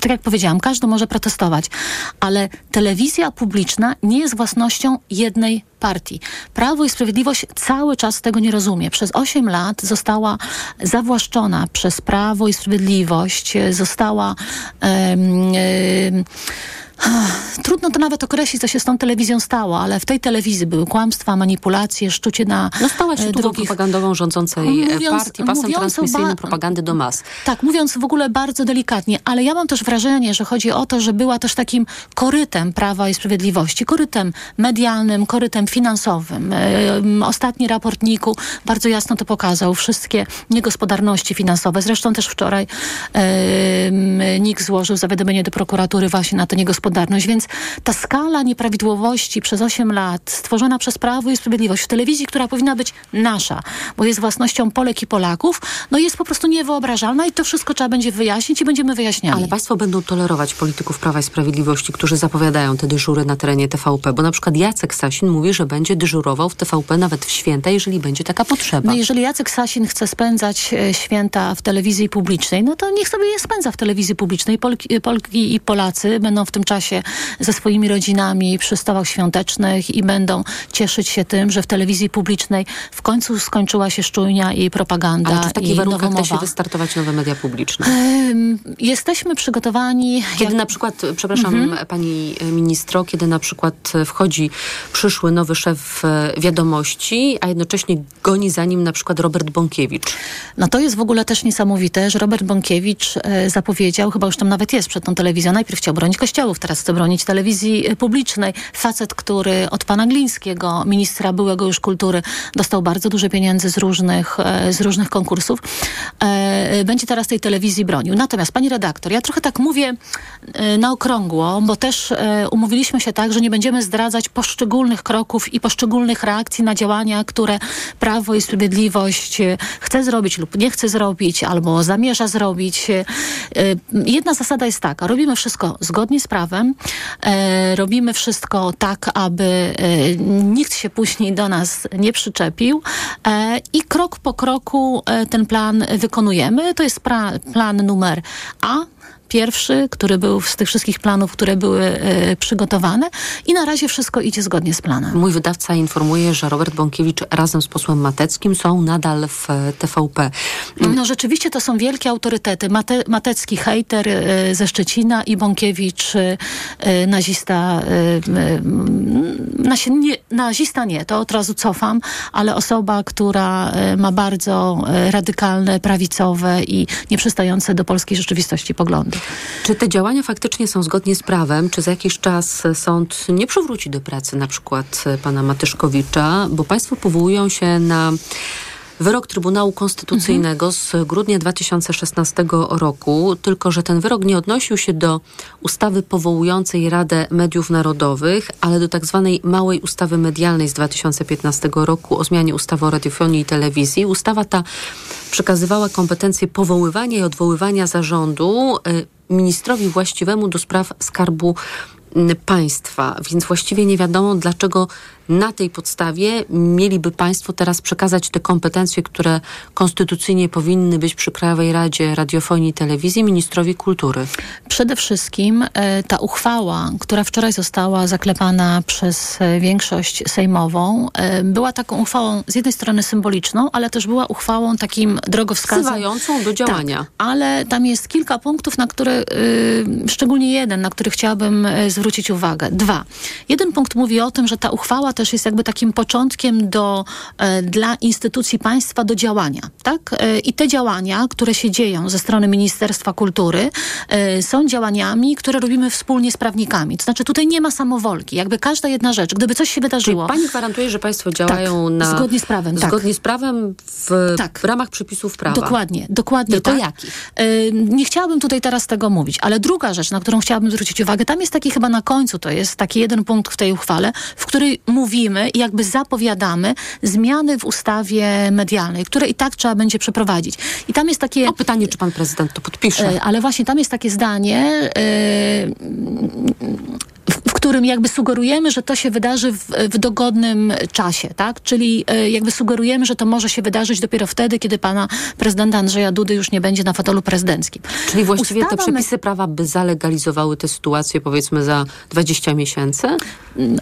tak jak powiedziałam, każdy może protestować, ale telewizja publiczna nie jest własnością jednej partii. Prawo i Sprawiedliwość cały czas tego nie rozumie. Przez 8 lat została zawłaszczona przez Prawo i Sprawiedliwość, została. Trudno to nawet określić, co się z tą telewizją stało, ale w tej telewizji były kłamstwa, manipulacje, szczucie na No stała się drogą propagandową rządzącej mówiąc, partii, pasem transmisyjnym propagandy do mas. Tak, mówiąc w ogóle bardzo delikatnie, ale ja mam też wrażenie, że chodzi o to, że była też takim korytem Prawa i Sprawiedliwości, korytem medialnym, korytem finansowym. Ostatni raport NIK-u bardzo jasno to pokazał. Wszystkie niegospodarności finansowe. Zresztą też wczoraj NIK złożył zawiadomienie do prokuratury właśnie na te niegospodarności gospodarność, więc ta skala nieprawidłowości przez 8 lat stworzona przez Prawo i Sprawiedliwość w telewizji, która powinna być nasza, bo jest własnością Polek i Polaków, no jest po prostu niewyobrażalna i to wszystko trzeba będzie wyjaśnić i będziemy wyjaśniali. Ale państwo będą tolerować polityków Prawa i Sprawiedliwości, którzy zapowiadają te dyżury na terenie TVP, bo na przykład Jacek Sasin mówi, że będzie dyżurował w TVP nawet w święta, jeżeli będzie taka potrzeba. No jeżeli Jacek Sasin chce spędzać e, święta w telewizji publicznej, no to niech sobie je spędza w telewizji publicznej. Polki, Polki i Polacy będą w tym czasie czasie ze swoimi rodzinami przy stołach świątecznych i będą cieszyć się tym, że w telewizji publicznej w końcu skończyła się szczujnia i propaganda. Ale czy w takich warunkach da się wystartować nowe media publiczne? Jesteśmy przygotowani. Kiedy jak... na przykład, przepraszam mhm. pani ministro, kiedy na przykład wchodzi przyszły nowy szef wiadomości, a jednocześnie goni za nim na przykład Robert Bąkiewicz. No to jest w ogóle też niesamowite, że Robert Bąkiewicz e, zapowiedział, chyba już tam nawet jest przed tą telewizją, najpierw chciał bronić kościołów, teraz chce bronić telewizji publicznej. Facet, który od pana Glińskiego, ministra byłego już kultury, dostał bardzo duże pieniędzy z różnych, e, z różnych konkursów, e, będzie teraz tej telewizji bronił. Natomiast pani redaktor, ja trochę tak mówię e, na okrągło, bo też umówiliśmy się tak, że nie będziemy zdradzać poszczególnych kroków i poszczególnych reakcji na działania, które Prawo i Sprawiedliwość chce zrobić lub nie chce zrobić, albo zamierza zrobić. Jedna zasada jest taka, robimy wszystko zgodnie z prawem, E, robimy wszystko tak, aby e, nikt się później do nas nie przyczepił e, i krok po kroku ten plan wykonujemy. To jest plan numer A, pierwszy, który był z tych wszystkich planów, które były e, przygotowane i na razie wszystko idzie zgodnie z planem. Mój wydawca informuje, że Robert Bąkiewicz razem z posłem Mateckim są nadal w e, TVP. No rzeczywiście to są wielkie autorytety. Mate, Matecki hejter e, ze Szczecina i Bąkiewicz nazista, nie, nazista nie, to od razu cofam, ale osoba, która ma bardzo radykalne, prawicowe i nieprzystające do polskiej rzeczywistości poglądy. Czy te działania faktycznie są zgodnie z prawem? Czy za jakiś czas sąd nie przywróci do pracy na przykład pana Matyszkowicza? Bo państwo powołują się na wyrok Trybunału Konstytucyjnego z grudnia 2016 roku, tylko że ten wyrok nie odnosił się do ustawy powołującej Radę Mediów Narodowych, ale do tak zwanej małej ustawy medialnej z 2015 roku o zmianie ustawy o radiofonii i telewizji. Ustawa ta przekazywała kompetencje powoływania i odwoływania zarządu y, ministrowi właściwemu do spraw skarbu państwa, więc właściwie nie wiadomo, dlaczego na tej podstawie mieliby Państwo teraz przekazać te kompetencje, które konstytucyjnie powinny być przy Krajowej Radzie Radiofonii i Telewizji ministrowi kultury? Przede wszystkim e, ta uchwała, która wczoraj została zaklepana przez e, większość sejmową, e, była taką uchwałą z jednej strony symboliczną, ale też była uchwałą takim drogowskazem. Wzywającą do działania. Tak, ale tam jest kilka punktów, na które, szczególnie jeden, na który chciałabym zwrócić uwagę. Dwa. Jeden punkt mówi o tym, że ta uchwała też jest jakby takim początkiem do, e, dla instytucji państwa do działania. Tak? E, I te działania, które się dzieją ze strony Ministerstwa Kultury, e, są działaniami, które robimy wspólnie z prawnikami. To znaczy tutaj nie ma samowolki. Jakby każda jedna rzecz, gdyby coś się wydarzyło. Czyli pani gwarantuje, że państwo działają tak, na... Zgodnie z prawem. Tak. Zgodnie z prawem w, tak. w ramach przepisów prawa. Dokładnie, dokładnie Tylko tak. jakich? Nie chciałabym tutaj teraz tego mówić, ale druga rzecz, na którą chciałabym zwrócić uwagę, tam jest taki chyba na końcu, to jest taki jeden punkt w tej uchwale, w której mówi mówimy i jakby zapowiadamy zmiany w ustawie medialnej, które i tak trzeba będzie przeprowadzić. I tam jest takie... No pytanie, czy pan prezydent to podpisze. E, ale właśnie tam jest takie zdanie, e, w, w którym jakby sugerujemy, że to się wydarzy w, w dogodnym czasie, tak? Czyli e, jakby sugerujemy, że to może się wydarzyć dopiero wtedy, kiedy pana prezydenta Andrzeja Dudy już nie będzie na fotelu prezydenckim. Czyli właściwie Ustawa te przepisy prawa by zalegalizowały tę sytuację powiedzmy za 20 miesięcy?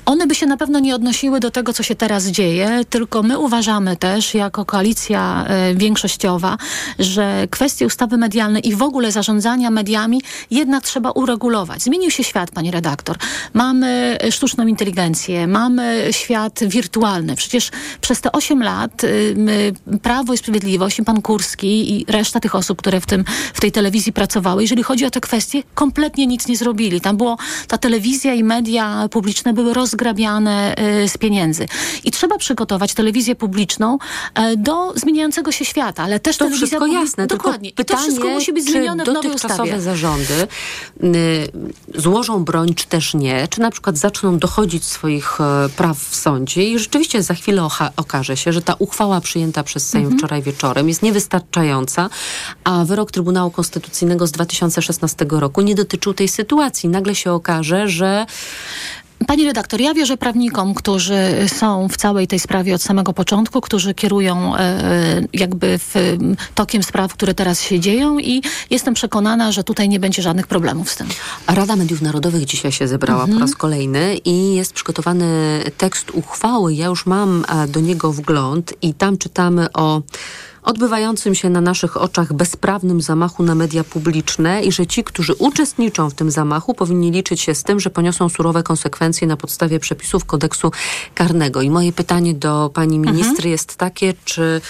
One by się na pewno nie odnosiły do tego, co się teraz dzieje, tylko my uważamy też, jako koalicja e, większościowa, że kwestie ustawy medialnej i w ogóle zarządzania mediami jednak trzeba uregulować. Zmienił się świat, pani redaktor. Mamy sztuczną inteligencję, mamy świat wirtualny. Przecież przez te 8 lat y, Prawo i Sprawiedliwość, i pan Kurski i reszta tych osób, które w, tym, w tej telewizji pracowały, jeżeli chodzi o te kwestie, kompletnie nic nie zrobili. Tam było, ta telewizja i media publiczne były rozgrabiane y, z pieniędzy. I trzeba przygotować telewizję publiczną y, do zmieniającego się świata, ale też To telewizja wszystko publi- jasne, Dokładnie. I to pytanie, wszystko musi być zmienione w nowej ustawie. zarządy y, złożą broń, czy też nie, czy na przykład zaczną dochodzić swoich e, praw w sądzie i rzeczywiście za chwilę okaże się, że ta uchwała przyjęta przez Sejm Mhm. wczoraj wieczorem jest niewystarczająca, a wyrok Trybunału Konstytucyjnego z 2016 roku nie dotyczył tej sytuacji. Nagle się okaże, że Pani redaktor, ja wierzę prawnikom, którzy są w całej tej sprawie od samego początku, którzy kierują e, jakby w, m, tokiem spraw, które teraz się dzieją i jestem przekonana, że tutaj nie będzie żadnych problemów z tym. Rada Mediów Narodowych dzisiaj się zebrała Mhm. po raz kolejny i jest przygotowany tekst uchwały. Ja już mam e, do niego wgląd i tam czytamy o odbywającym się na naszych oczach bezprawnym zamachu na media publiczne i że ci, którzy uczestniczą w tym zamachu, powinni liczyć się z tym, że poniosą surowe konsekwencje na podstawie przepisów kodeksu karnego. I moje pytanie do pani ministry jest takie, czy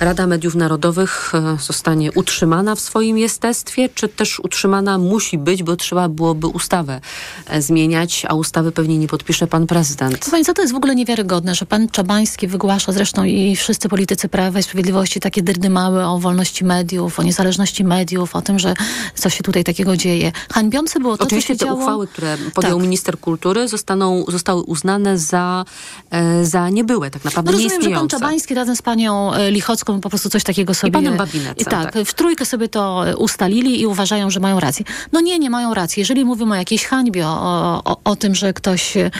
Rada Mediów Narodowych e, zostanie utrzymana w swoim jestestwie, czy też utrzymana musi być, bo trzeba byłoby ustawę e, zmieniać, a ustawy pewnie nie podpisze pan prezydent. Pani, co to jest w ogóle niewiarygodne, że pan Czabański wygłasza, zresztą i wszyscy politycy Prawa i Sprawiedliwości takie dyrdymały o wolności mediów, o niezależności mediów, o tym, że co się tutaj takiego dzieje. Hańbiące było to, Oczywiście co się te działo... uchwały, które podjął minister kultury, zostaną, zostały uznane za, e, za niebyłe, tak naprawdę No rozumiem, że pan. Czabański razem z panią e, Po prostu coś takiego sobie... panem Babinecem, I tak, tak. w trójkę sobie to e, ustalili i uważają, że mają rację. No nie, nie mają racji. Jeżeli mówimy o jakiejś hańbie, o, o, o tym, że ktoś e,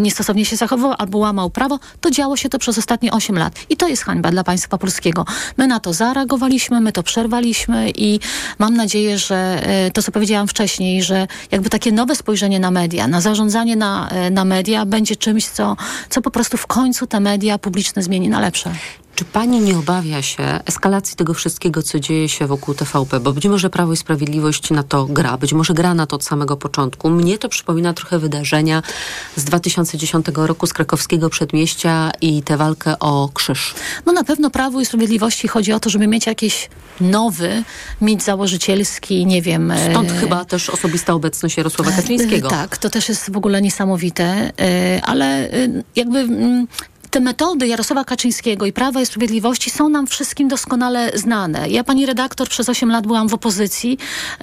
niestosownie się zachował albo łamał prawo, to działo się to przez ostatnie 8 lat. I to jest hańba dla państwa polskiego. My na to zareagowaliśmy, my to przerwaliśmy i mam nadzieję, że e, to, co powiedziałam wcześniej, że jakby takie nowe spojrzenie na media, na zarządzanie na, na media będzie czymś, co, co po prostu w końcu te media publiczne zmieni na lepsze. Czy pani nie obawia się eskalacji tego wszystkiego, co dzieje się wokół TVP? Bo być może Prawo i Sprawiedliwość na to gra, być może gra na to od samego początku. Mnie to przypomina trochę wydarzenia z 2010 roku z krakowskiego przedmieścia i tę walkę o krzyż. No na pewno Prawu i Sprawiedliwości chodzi o to, żeby mieć jakiś nowy mit założycielski, nie wiem... Stąd e, chyba też osobista obecność Jarosława e, Kaczyńskiego. Tak, to też jest w ogóle niesamowite, e, ale e, jakby... te metody Jarosława Kaczyńskiego i Prawa i Sprawiedliwości są nam wszystkim doskonale znane. Ja, pani redaktor, przez 8 lat byłam w opozycji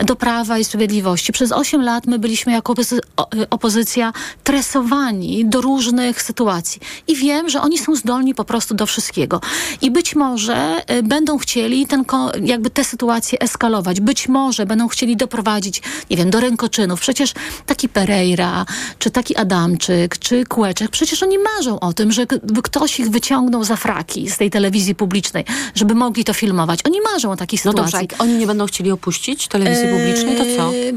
do Prawa i Sprawiedliwości. Przez 8 lat my byliśmy jako opozy- y, opozycja tresowani do różnych sytuacji. I wiem, że oni są zdolni po prostu do wszystkiego. I być może y, będą chcieli ten, jakby te sytuacje eskalować. Być może będą chcieli doprowadzić, nie wiem, do rękoczynów. Przecież taki Pereira, czy taki Adamczyk, czy Kłeczek, przecież oni marzą o tym, że k- by ktoś ich wyciągnął za fraki z tej telewizji publicznej, żeby mogli to filmować. Oni marzą o takiej No sytuacji. dobrze, a oni nie będą chcieli opuścić telewizji publicznej, to co? Eee,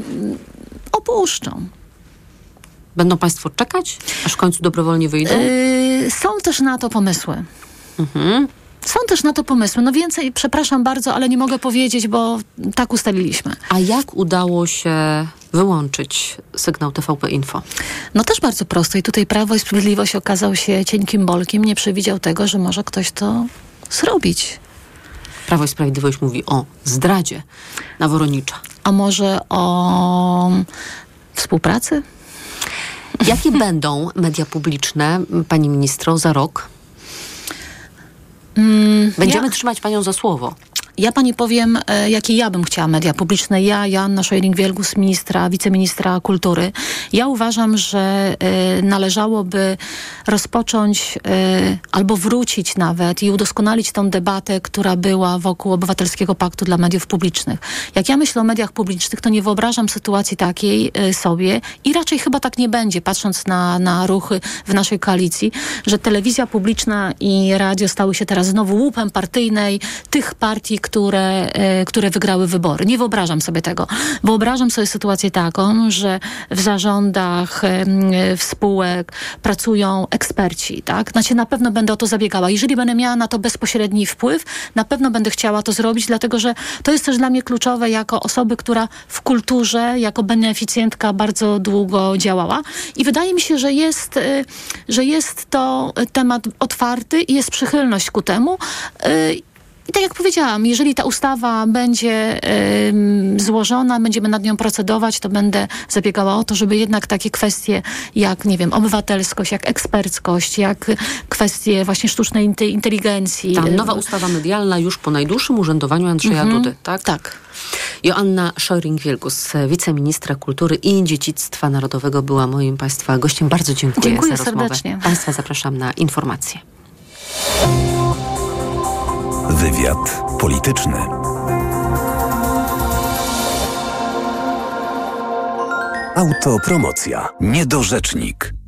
Opuszczą. Będą państwo czekać, aż w końcu dobrowolnie wyjdą? Yy, są też na to pomysły. Mhm. Są też na to pomysły. No więcej, przepraszam bardzo, ale nie mogę powiedzieć, bo tak ustaliliśmy. A jak udało się wyłączyć sygnał TVP Info? No też bardzo prosto. I tutaj Prawo i Sprawiedliwość okazał się cienkim bolkiem. Nie przewidział tego, że może ktoś to zrobić. Prawo i Sprawiedliwość mówi o zdradzie na Woronicza. A może o współpracy? Jakie *laughs* będą media publiczne, pani ministro, za rok? Mm, Będziemy ja- trzymać panią za słowo. Ja pani powiem, e, jakie ja bym chciała media publiczne. Ja, Joanna Szojring-Wielgus, ministra, wiceministra kultury. Ja uważam, że e, należałoby rozpocząć e, albo wrócić nawet i udoskonalić tą debatę, która była wokół Obywatelskiego Paktu dla Mediów Publicznych. Jak ja myślę o mediach publicznych, to nie wyobrażam sytuacji takiej sobie i raczej chyba tak nie będzie, patrząc na, na ruchy w naszej koalicji, że telewizja publiczna i radio stały się teraz znowu łupem partyjnej tych partii, które, e, które wygrały wybory. Nie wyobrażam sobie tego. Wyobrażam sobie sytuację taką, że w zarządach e, spółek pracują eksperci, tak? Znaczy na pewno będę o to zabiegała. Jeżeli będę miała na to bezpośredni wpływ, na pewno będę chciała to zrobić, dlatego że to jest też dla mnie kluczowe jako osoby, która w kulturze, jako beneficjentka bardzo długo działała. I wydaje mi się, że jest, y, że jest to temat otwarty i jest przychylność ku temu. Y, I tak jak powiedziałam, jeżeli ta ustawa będzie ym, złożona, będziemy nad nią procedować, to będę zabiegała o to, żeby jednak takie kwestie jak, nie wiem, obywatelskość, jak eksperckość, jak kwestie właśnie sztucznej inte- inteligencji. Ta y, nowa ustawa medialna już po najdłuższym urzędowaniu Andrzeja Mhm. Dudy, tak? Tak. Joanna Szojring-Wielgus, wiceministra kultury i dziedzictwa narodowego była moim Państwa gościem. Bardzo dziękuję, Dziękuję za rozmowę. serdecznie. Państwa zapraszam na informacje. Wywiad polityczny. Autopromocja. Niedorzecznik.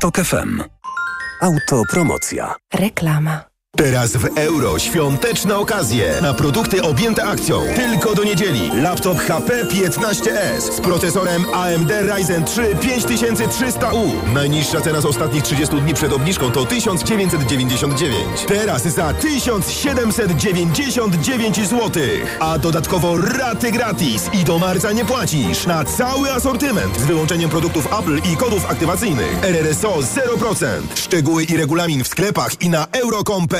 TOK FM. Autopromocja. Reklama. Teraz w euro świąteczne okazje na produkty objęte akcją. Tylko do niedzieli. Laptop HP 15S z procesorem AMD Ryzen 3 5300U. Najniższa cena z ostatnich 30 dni przed obniżką to 1999. Teraz za 1799 zł. A dodatkowo raty gratis i do marca nie płacisz na cały asortyment z wyłączeniem produktów Apple i kodów aktywacyjnych. RRSO 0%. Szczegóły i regulamin w sklepach i na euro.com.pl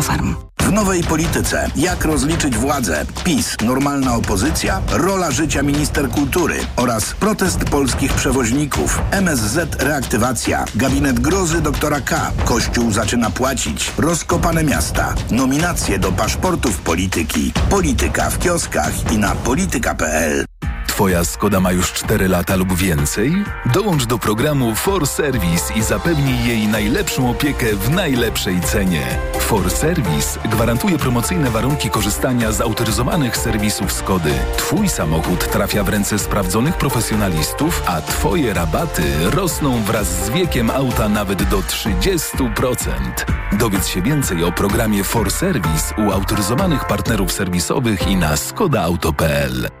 W nowej polityce. Jak rozliczyć władzę? PiS, normalna opozycja, rola życia minister kultury oraz protest polskich przewoźników. MSZ reaktywacja. Gabinet grozy doktora K. Kościół zaczyna płacić. Rozkopane miasta. Nominacje do paszportów polityki. Polityka w kioskach i na polityka.pl. Twoja Skoda ma już 4 lata lub więcej? Dołącz do programu For Service i zapewnij jej najlepszą opiekę w najlepszej cenie. For Service gwarantuje promocyjne warunki korzystania z autoryzowanych serwisów Skody. Twój samochód trafia w ręce sprawdzonych profesjonalistów, a Twoje rabaty rosną wraz z wiekiem auta nawet do 30%. Dowiedz się więcej o programie For Service u autoryzowanych partnerów serwisowych i na skodaauto.pl.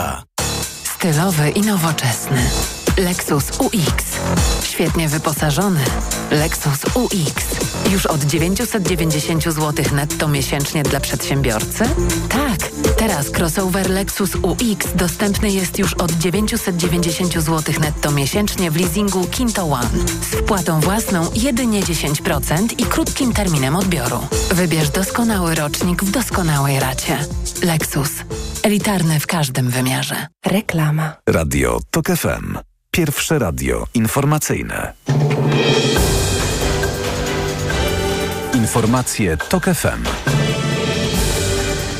Stylowy i nowoczesny. Lexus UX. Świetnie wyposażony. Lexus UX. Już od 990 zł netto miesięcznie dla przedsiębiorcy? Tak, teraz crossover Lexus UX dostępny jest już od 990 zł netto miesięcznie w leasingu Kinto One. Z wpłatą własną jedynie 10% i krótkim terminem odbioru. Wybierz doskonały rocznik w doskonałej racie. Lexus. Elitarny w każdym wymiarze. Reklama. Radio TOK FM. Pierwsze radio informacyjne. Informacje TOK FM.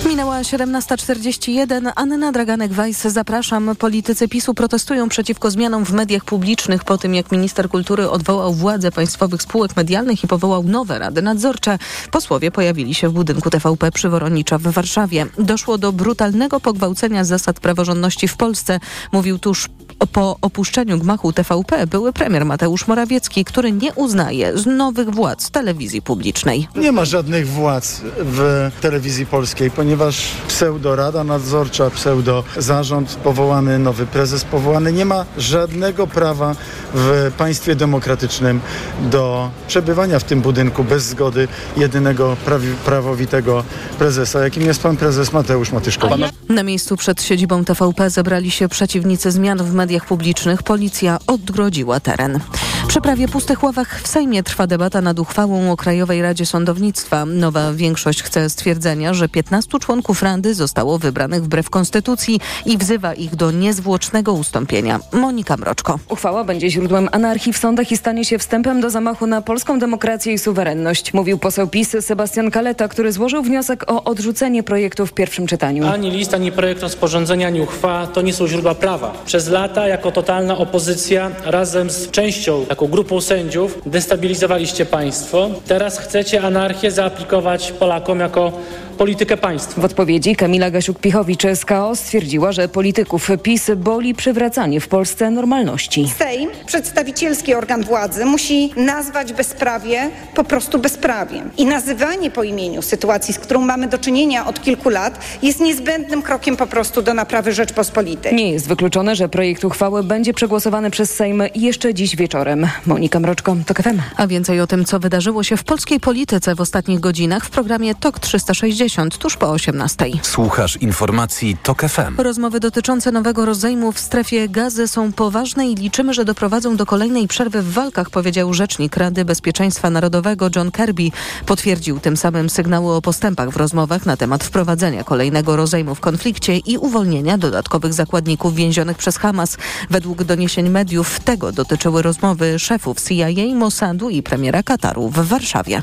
Minęła 17.41. Anna Draganek-Weiss, zapraszam. Politycy PiSu protestują przeciwko zmianom w mediach publicznych po tym, jak minister kultury odwołał władze państwowych spółek medialnych i powołał nowe rady nadzorcze. Posłowie pojawili się w budynku TVP przy Woronicza w Warszawie. Doszło do brutalnego pogwałcenia zasad praworządności w Polsce, mówił tuż po opuszczeniu gmachu TVP były premier Mateusz Morawiecki, który nie uznaje z nowych władz telewizji publicznej. Nie ma żadnych władz w telewizji polskiej, ponieważ pseudo-rada nadzorcza, pseudo-zarząd powołany, nowy prezes powołany nie ma żadnego prawa w państwie demokratycznym do przebywania w tym budynku bez zgody jedynego prawi- prawowitego prezesa, jakim jest pan prezes Mateusz Matyszkowski. Na miejscu przed siedzibą TVP zebrali się przeciwnicy zmian w mediach publicznych. Policja odgrodziła teren. Przy prawie pustych ławach w Sejmie trwa debata nad uchwałą o Krajowej Radzie Sądownictwa. Nowa większość chce stwierdzenia, że 15 członków Rady zostało wybranych wbrew konstytucji i wzywa ich do niezwłocznego ustąpienia. Monika Mroczko. Uchwała będzie źródłem anarchii w sądach i stanie się wstępem do zamachu na polską demokrację i suwerenność, mówił poseł PiS Sebastian Kaleta, który złożył wniosek o odrzucenie projektu w pierwszym czytaniu. Ani list, ani projekt rozporządzenia, ani uchwała to nie są źródła prawa. Przez lata jako totalna opozycja razem z częścią, taką grupą sędziów destabilizowaliście państwo. Teraz chcecie anarchię zaaplikować Polakom jako politykę państwa. W odpowiedzi Kamila Gasiuk-Pichowicz z KO stwierdziła, że polityków PiS boli przywracanie w Polsce normalności. Sejm, przedstawicielski organ władzy, musi nazwać bezprawie po prostu bezprawiem. I nazywanie po imieniu sytuacji, z którą mamy do czynienia od kilku lat, jest niezbędnym krokiem po prostu do naprawy Rzeczpospolitej. Nie jest wykluczone, że projekt uchwały będzie przegłosowany przez Sejm jeszcze dziś wieczorem. Monika Mroczko, TOK FM. A więcej o tym, co wydarzyło się w polskiej polityce w ostatnich godzinach w programie TOK 360 tuż po 18. Słuchasz informacji TOK FM. Rozmowy dotyczące nowego rozejmu w strefie gazy są poważne i liczymy, że doprowadzą do kolejnej przerwy w walkach, powiedział rzecznik Rady Bezpieczeństwa Narodowego John Kirby. Potwierdził tym samym sygnały o postępach w rozmowach na temat wprowadzenia kolejnego rozejmu w konflikcie i uwolnienia dodatkowych zakładników więzionych przez Hamas. Według doniesień mediów tego dotyczyły rozmowy szefów CIA, Mossadu i premiera Kataru w Warszawie.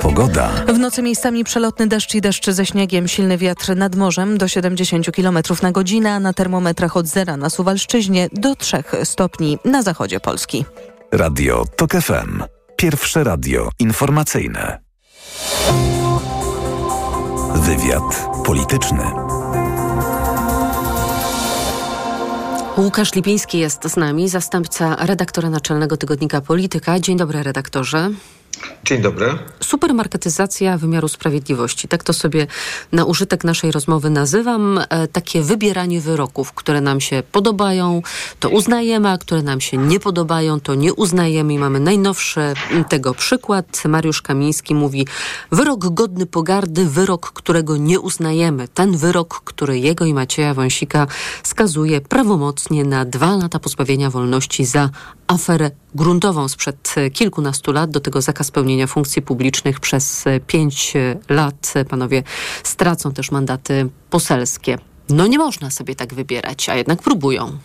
Pogoda. W nocy miejscami przelotny deszcz i deszcz ze śniegiem, silny wiatr nad morzem do 70 km na godzinę, a na termometrach od zera na Suwalszczyźnie do 3 stopni na zachodzie Polski. Radio TOK FM. Pierwsze radio informacyjne. Wywiad polityczny. Łukasz Lipiński jest z nami, zastępca redaktora naczelnego tygodnika Polityka. Dzień dobry, redaktorze. Dzień dobry. Supermarketyzacja wymiaru sprawiedliwości. Tak to sobie na użytek naszej rozmowy nazywam. E, takie wybieranie wyroków, które nam się podobają, to uznajemy, a które nam się nie podobają, to nie uznajemy. I mamy najnowszy tego przykład. Mariusz Kamiński mówi: wyrok godny pogardy, wyrok, którego nie uznajemy. Ten wyrok, który jego i Macieja Wąsika skazuje prawomocnie na dwa lata pozbawienia wolności za aferę gruntową sprzed kilkunastu lat. Do tego zakaz pełnienia funkcji publicznych przez pięć lat. Panowie stracą też mandaty poselskie. No nie można sobie tak wybierać, a jednak próbują.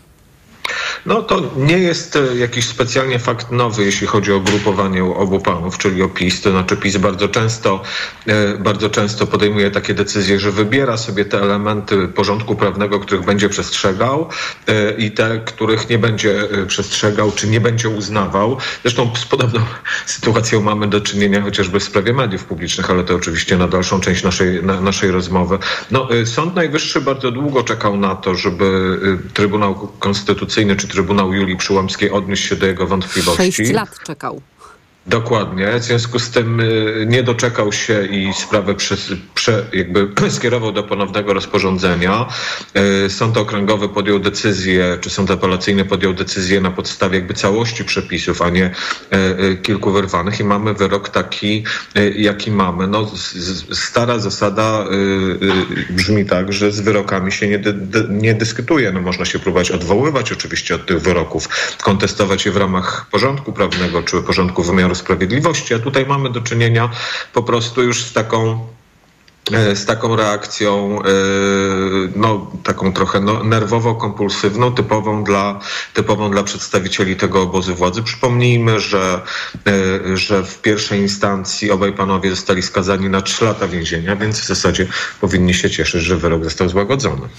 No to nie jest e, jakiś specjalnie fakt nowy, jeśli chodzi o grupowanie obu panów, czyli o PiS. To znaczy PiS bardzo często, e, bardzo często podejmuje takie decyzje, że wybiera sobie te elementy porządku prawnego, których będzie przestrzegał e, i te, których nie będzie przestrzegał, czy nie będzie uznawał. Zresztą z podobną *laughs* sytuacją mamy do czynienia chociażby w sprawie mediów publicznych, ale to oczywiście na dalszą część naszej, na, naszej rozmowy. No, Sąd Najwyższy bardzo długo czekał na to, żeby Trybunał Konstytucyjny czy Trybunał Julii Przyłębskiej odniósł się do jego wątpliwości. Sześć lat czekał. Dokładnie. W związku z tym y, nie doczekał się i sprawę przez, prze, jakby *clears throat* skierował do ponownego rozporządzenia. Y, sąd okręgowy podjął decyzję, czy sąd apelacyjny podjął decyzję na podstawie jakby całości przepisów, a nie y, kilku wyrwanych i mamy wyrok taki, jaki mamy. No, stara zasada brzmi tak, że z wyrokami się nie, nie dyskutuje. No, można się próbować odwoływać oczywiście od tych wyroków, kontestować je w ramach porządku prawnego czy porządku wymiaru sprawiedliwości, a tutaj mamy do czynienia po prostu już z taką e, z taką reakcją, e, no, taką trochę no, nerwowo-kompulsywną, typową dla, typową dla przedstawicieli tego obozu władzy. Przypomnijmy, że, e, że w pierwszej instancji obaj panowie zostali skazani na trzy lata więzienia, więc w zasadzie powinni się cieszyć, że wyrok został złagodzony.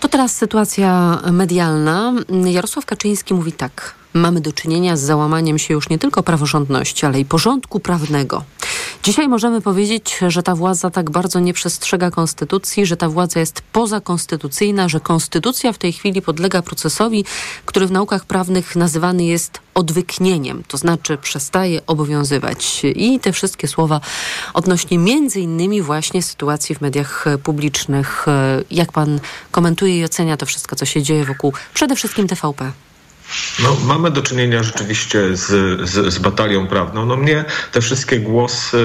To teraz sytuacja medialna. Jarosław Kaczyński mówi tak. Mamy do czynienia z załamaniem się już nie tylko praworządności, ale i porządku prawnego. Dzisiaj możemy powiedzieć, że ta władza tak bardzo nie przestrzega konstytucji, że ta władza jest pozakonstytucyjna, że konstytucja w tej chwili podlega procesowi, który w naukach prawnych nazywany jest odwyknieniem, to znaczy przestaje obowiązywać. I te wszystkie słowa odnośnie między innymi właśnie sytuacji w mediach publicznych. Jak pan komentuje i ocenia to wszystko, co się dzieje wokół przede wszystkim TVP? No, mamy do czynienia rzeczywiście z, z, z, batalią prawną. No mnie te wszystkie głosy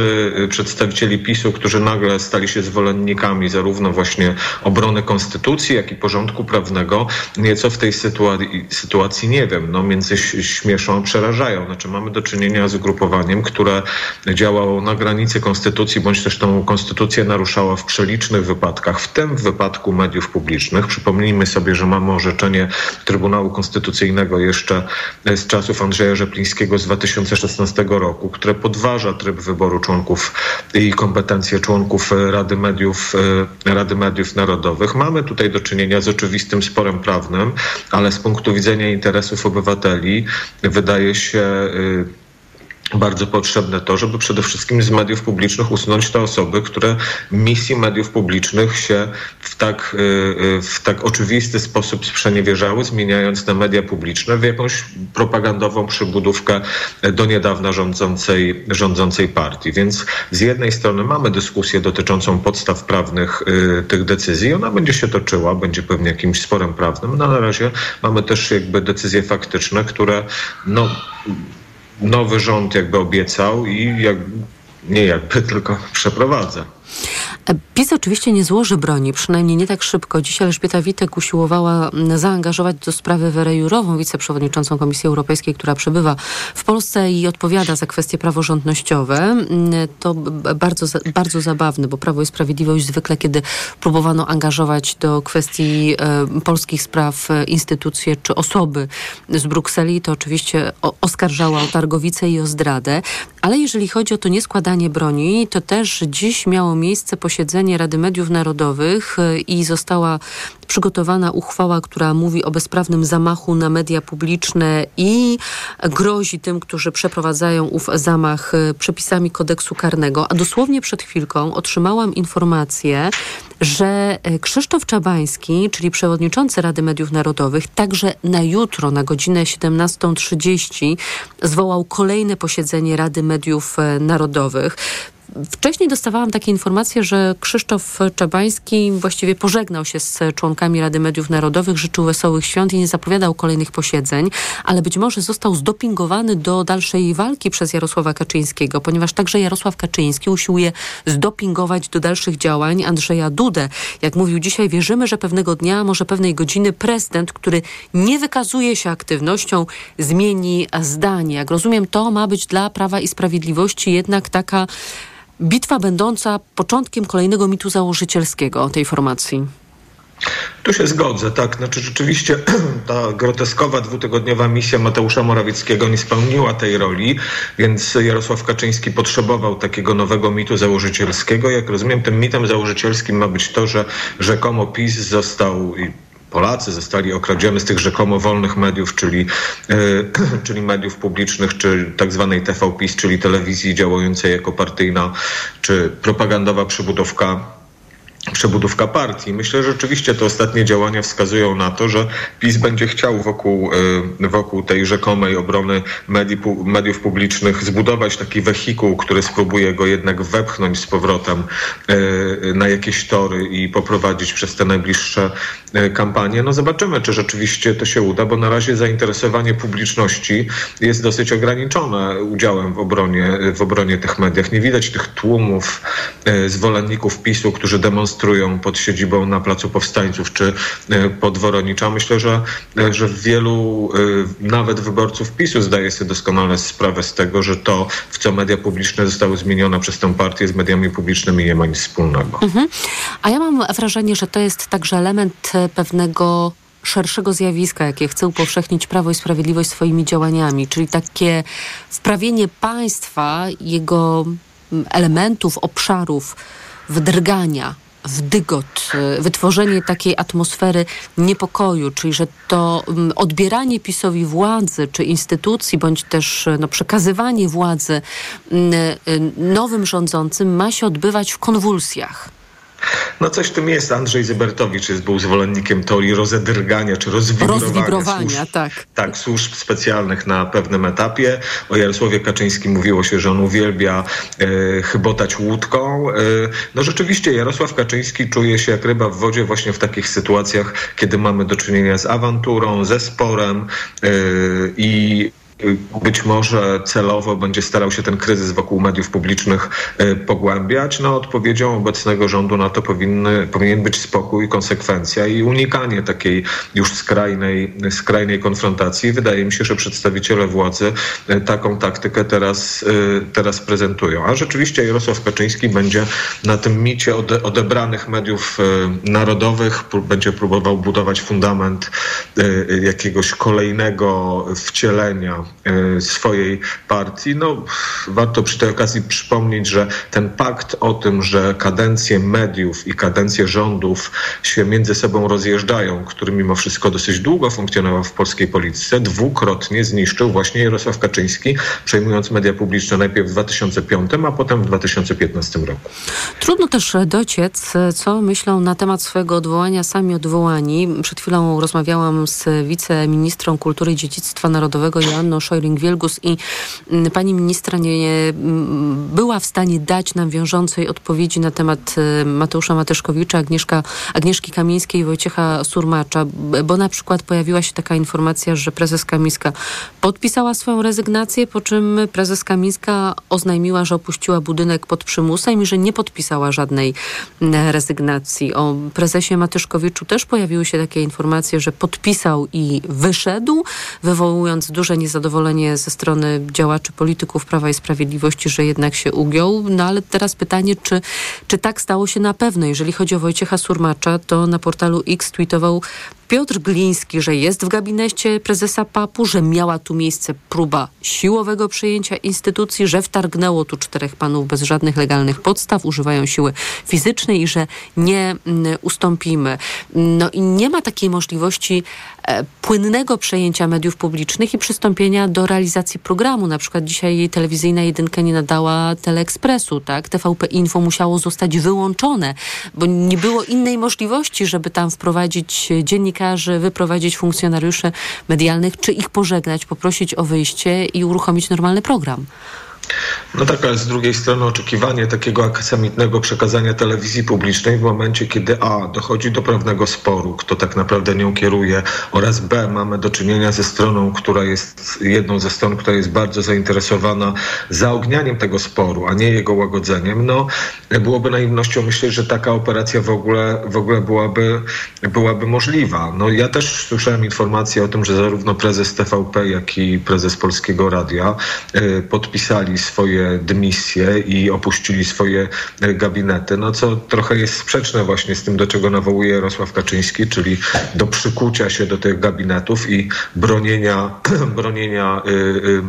y, przedstawicieli PiSu, którzy nagle stali się zwolennikami zarówno właśnie obrony konstytucji, jak i porządku prawnego, nieco w tej sytuacji, sytuacji nie wiem, no między śmieszą przerażają. Znaczy mamy do czynienia z ugrupowaniem, które działało na granicy konstytucji, bądź też tą konstytucję naruszało w przelicznych wypadkach, w tym w wypadku mediów publicznych. Przypomnijmy sobie, że mamy orzeczenie Trybunału Konstytucyjnego jeszcze z czasów Andrzeja Rzeplińskiego z 2016 roku, które podważa tryb wyboru członków i kompetencje członków Rady Mediów, e, Rady Mediów Narodowych. Mamy tutaj do czynienia z oczywistym sporem prawnym, ale z punktu widzenia interesów obywateli wydaje się e, bardzo potrzebne to, żeby przede wszystkim z mediów publicznych usunąć te osoby, które misji mediów publicznych się w tak, y, y, w tak oczywisty sposób sprzeniewierzały, zmieniając te media publiczne w jakąś propagandową przybudówkę do niedawna rządzącej, rządzącej partii. Więc z jednej strony mamy dyskusję dotyczącą podstaw prawnych y, tych decyzji. Ona będzie się toczyła, będzie pewnie jakimś sporem prawnym. No, na razie mamy też jakby decyzje faktyczne, które no, nowy rząd jakby obiecał i jak, nie jakby, *laughs* tylko przeprowadza. PiS oczywiście nie złoży broni, przynajmniej nie tak szybko. Dzisiaj Elżbieta Witek usiłowała zaangażować do sprawy Werę Jurową, wiceprzewodniczącą Komisji Europejskiej, która przebywa w Polsce i odpowiada za kwestie praworządnościowe. To bardzo, bardzo zabawne, bo Prawo i Sprawiedliwość zwykle, kiedy próbowano angażować do kwestii e, polskich spraw e, instytucje czy osoby z Brukseli, to oczywiście oskarżała o targowicę i o zdradę. Ale jeżeli chodzi o to nieskładanie broni, to też dziś miało miejsce posiedzenie Rady Mediów Narodowych e, i została przygotowana uchwała, która mówi o bezprawnym zamachu na media publiczne i grozi tym, którzy przeprowadzają ów zamach e, przepisami kodeksu karnego. A dosłownie przed chwilką otrzymałam informację, że e, Krzysztof Czabański, czyli przewodniczący Rady Mediów Narodowych, także na jutro na godzinę 17.30 zwołał kolejne posiedzenie Rady Mediów Narodowych. Wcześniej dostawałam takie informacje, że Krzysztof Czabański właściwie pożegnał się z członkami Rady Mediów Narodowych, życzył wesołych świąt i nie zapowiadał kolejnych posiedzeń, ale być może został zdopingowany do dalszej walki przez Jarosława Kaczyńskiego, ponieważ także Jarosław Kaczyński usiłuje zdopingować do dalszych działań Andrzeja Dudę. Jak mówił dzisiaj, wierzymy, że pewnego dnia, może pewnej godziny prezydent, który nie wykazuje się aktywnością, zmieni zdanie. Jak rozumiem, to ma być dla Prawa i Sprawiedliwości jednak taka bitwa będąca początkiem kolejnego mitu założycielskiego tej formacji. Tu się zgodzę, tak. Znaczy rzeczywiście *clears throat* ta groteskowa dwutygodniowa misja Mateusza Morawieckiego nie spełniła tej roli, więc Jarosław Kaczyński potrzebował takiego nowego mitu założycielskiego. Jak rozumiem, tym mitem założycielskim ma być to, że rzekomo PiS został Polacy zostali okradzieni z tych rzekomo wolnych mediów, czyli, *clears throat* czyli mediów publicznych, czy tak zwanej TVPiS, czyli telewizji działającej jako partyjna czy propagandowa przybudówka przebudówka partii. Myślę, że rzeczywiście te ostatnie działania wskazują na to, że PiS będzie chciał wokół, y, wokół tej rzekomej obrony mediów publicznych zbudować taki wehikuł, który spróbuje go jednak wepchnąć z powrotem y, na jakieś tory i poprowadzić przez te najbliższe y, kampanie. No zobaczymy, czy rzeczywiście to się uda, bo na razie zainteresowanie publiczności jest dosyć ograniczone udziałem w obronie, w obronie tych mediach. Nie widać tych tłumów zwolenników PiSu, którzy demonstrują demonstrują pod siedzibą na Placu Powstańców czy e, pod Woronicza. Myślę, że, e, że wielu e, nawet wyborców PiSu zdaje sobie doskonale sprawę z tego, że to, w co media publiczne zostały zmienione przez tę partię z mediami publicznymi nie ma nic wspólnego. Mhm. A ja mam wrażenie, że to jest także element pewnego szerszego zjawiska, jakie chce upowszechnić Prawo i Sprawiedliwość swoimi działaniami, czyli takie wprawienie państwa, jego elementów, obszarów wdrgania w dygot, y, wytworzenie takiej atmosfery niepokoju, czyli że to mm, odbieranie PiSowi władzy czy instytucji, bądź też y, no, przekazywanie władzy mm, y, nowym rządzącym ma się odbywać w konwulsjach. No coś w tym jest. Andrzej Zybertowicz jest, był zwolennikiem teorii rozedrgania czy rozwibrowania. Rozwibrowania, służb, tak. Tak, służb specjalnych na pewnym etapie. O Jarosławie Kaczyńskim mówiło się, że on uwielbia e, chybotać łódką. E, no rzeczywiście Jarosław Kaczyński czuje się jak ryba w wodzie właśnie w takich sytuacjach, kiedy mamy do czynienia z awanturą, ze sporem e, i być może celowo będzie starał się ten kryzys wokół mediów publicznych y, pogłębiać. No, odpowiedzią obecnego rządu na to powinny, powinien być spokój, konsekwencja i unikanie takiej już skrajnej, skrajnej konfrontacji. Wydaje mi się, że przedstawiciele władzy y, taką taktykę teraz, y, teraz prezentują. A rzeczywiście Jarosław Kaczyński będzie na tym micie ode, odebranych mediów narodowych, będzie próbował budować fundament jakiegoś kolejnego wcielenia swojej partii. No, warto przy tej okazji przypomnieć, że ten pakt o tym, że kadencje mediów i kadencje rządów się między sobą rozjeżdżają, który mimo wszystko dosyć długo funkcjonował w polskiej polityce, dwukrotnie zniszczył właśnie Jarosław Kaczyński, przejmując media publiczne najpierw w 2005, a potem w 2015 roku. Trudno też dociec, co myślą na temat swojego odwołania sami odwołani. Przed chwilą rozmawiałam z wiceministrą kultury i dziedzictwa narodowego Joanną Szojring-Wielgus i mm, pani ministra nie mm, była w stanie dać nam wiążącej odpowiedzi na temat y, Mateusza Mateszkowicza, Agnieszka, Agnieszki Kamińskiej i Wojciecha Surmacza, bo na przykład pojawiła się taka informacja, że prezes Kamińska podpisała swoją rezygnację, po czym prezes Kamińska oznajmiła, że opuściła budynek pod przymusem i że nie podpisała żadnej rezygnacji. O prezesie Matyszkowiczu też pojawiły się takie informacje, że podpisał i wyszedł, wywołując duże niezadowolenie zadowolenie ze strony działaczy polityków Prawa i Sprawiedliwości, że jednak się ugiął. No ale teraz pytanie, czy, czy tak stało się na pewno? Jeżeli chodzi o Wojciecha Surmacza, to na portalu X tweetował Piotr Gliński, że jest w gabinecie prezesa PAP-u, że miała tu miejsce próba siłowego przejęcia instytucji, że wtargnęło tu czterech panów bez żadnych legalnych podstaw, używają siły fizycznej i że nie mm, ustąpimy. No i nie ma takiej możliwości e, płynnego przejęcia mediów publicznych i przystąpienia do realizacji programu. Na przykład dzisiaj telewizyjna jedynka nie nadała Teleekspresu, tak? TVP Info musiało zostać wyłączone, bo nie było innej możliwości, żeby tam wprowadzić dziennik dziennikarzy, wyprowadzić funkcjonariuszy medialnych, czy ich pożegnać, poprosić o wyjście i uruchomić normalny program. No tak, ale z drugiej strony oczekiwanie takiego aksamitnego przekazania telewizji publicznej w momencie, kiedy A dochodzi do pewnego sporu, kto tak naprawdę nią kieruje, oraz B mamy do czynienia ze stroną, która jest jedną ze stron, która jest bardzo zainteresowana zaognianiem tego sporu, a nie jego łagodzeniem, no byłoby naiwnością myśleć, że taka operacja w ogóle, w ogóle byłaby, byłaby możliwa. No ja też słyszałem informację o tym, że zarówno prezes TVP, jak i prezes Polskiego Radia y, podpisali swoje dymisje i opuścili swoje gabinety, no co trochę jest sprzeczne właśnie z tym, do czego nawołuje Jarosław Kaczyński, czyli do przykucia się do tych gabinetów i bronienia, *clears throat* bronienia y, y,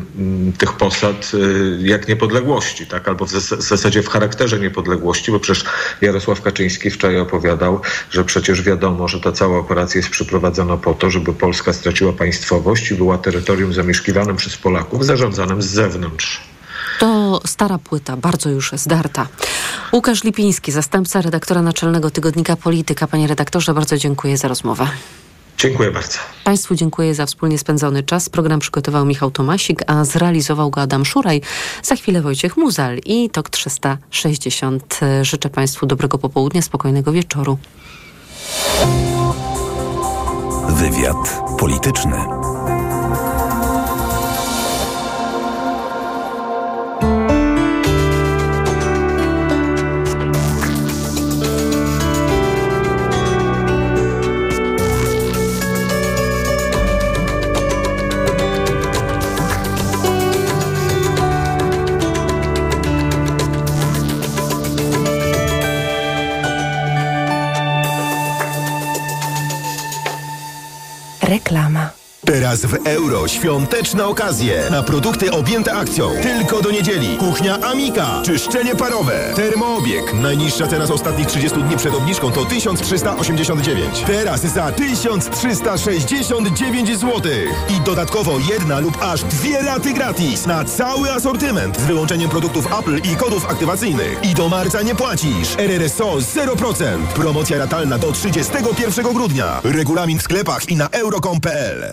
tych posad y, jak niepodległości, tak? albo w zasadzie w charakterze niepodległości, bo przecież Jarosław Kaczyński wczoraj opowiadał, że przecież wiadomo, że ta cała operacja jest przeprowadzona po to, żeby Polska straciła państwowość i była terytorium zamieszkiwanym przez Polaków, zarządzanym z zewnątrz. To stara płyta, bardzo już zdarta. Łukasz Lipiński, zastępca redaktora naczelnego tygodnika Polityka. Panie redaktorze, bardzo dziękuję za rozmowę. Dziękuję bardzo. Państwu dziękuję za wspólnie spędzony czas. Program przygotował Michał Tomasik, a zrealizował go Adam Szuraj. Za chwilę Wojciech Muzal i TOK 360. Życzę Państwu dobrego popołudnia, spokojnego wieczoru. Wywiad polityczny. Reklama. Teraz w euro świąteczne okazje na produkty objęte akcją. Tylko do niedzieli. Kuchnia Amika. Czyszczenie parowe. Termoobieg. Najniższa cena z ostatnich 30 dni przed obniżką to 1389. Teraz za 1369 zł. I dodatkowo jedna lub aż dwie raty gratis na cały asortyment z wyłączeniem produktów Apple i kodów aktywacyjnych. I do marca nie płacisz. RRSO 0%. Promocja ratalna do 31 grudnia. Regulamin w sklepach i na euro.com.pl.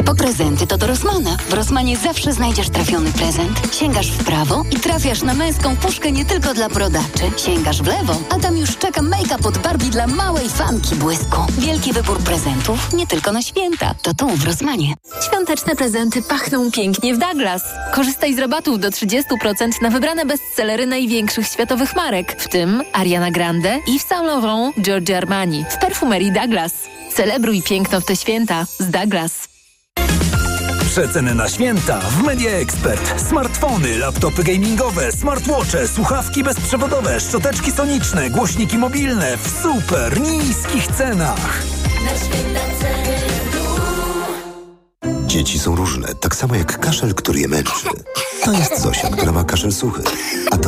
Po prezenty to do Rosmana. W Rosmanie zawsze znajdziesz trafiony prezent. Sięgasz w prawo i trafiasz na męską puszkę nie tylko dla brodaczy. Sięgasz w lewo, a tam już czeka make-up od Barbie dla małej fanki błysku. Wielki wybór prezentów nie tylko na święta. To tu w Rosmanie. Świąteczne prezenty pachną pięknie w Douglas. Korzystaj z rabatów do 30% na wybrane bestsellery największych światowych marek, w tym Ariana Grande, Yves Saint Laurent, Giorgio Armani w perfumerii Douglas. Celebruj piękno w te święta z Douglas. Przeceny na święta w Media Expert. Smartfony, laptopy gamingowe, smartwatche, słuchawki bezprzewodowe, szczoteczki soniczne, głośniki mobilne w super niskich cenach. Na święta ceny. Dzieci są różne, tak samo jak kaszel, który je męczy. To jest Zosia, która ma kaszel suchy. A to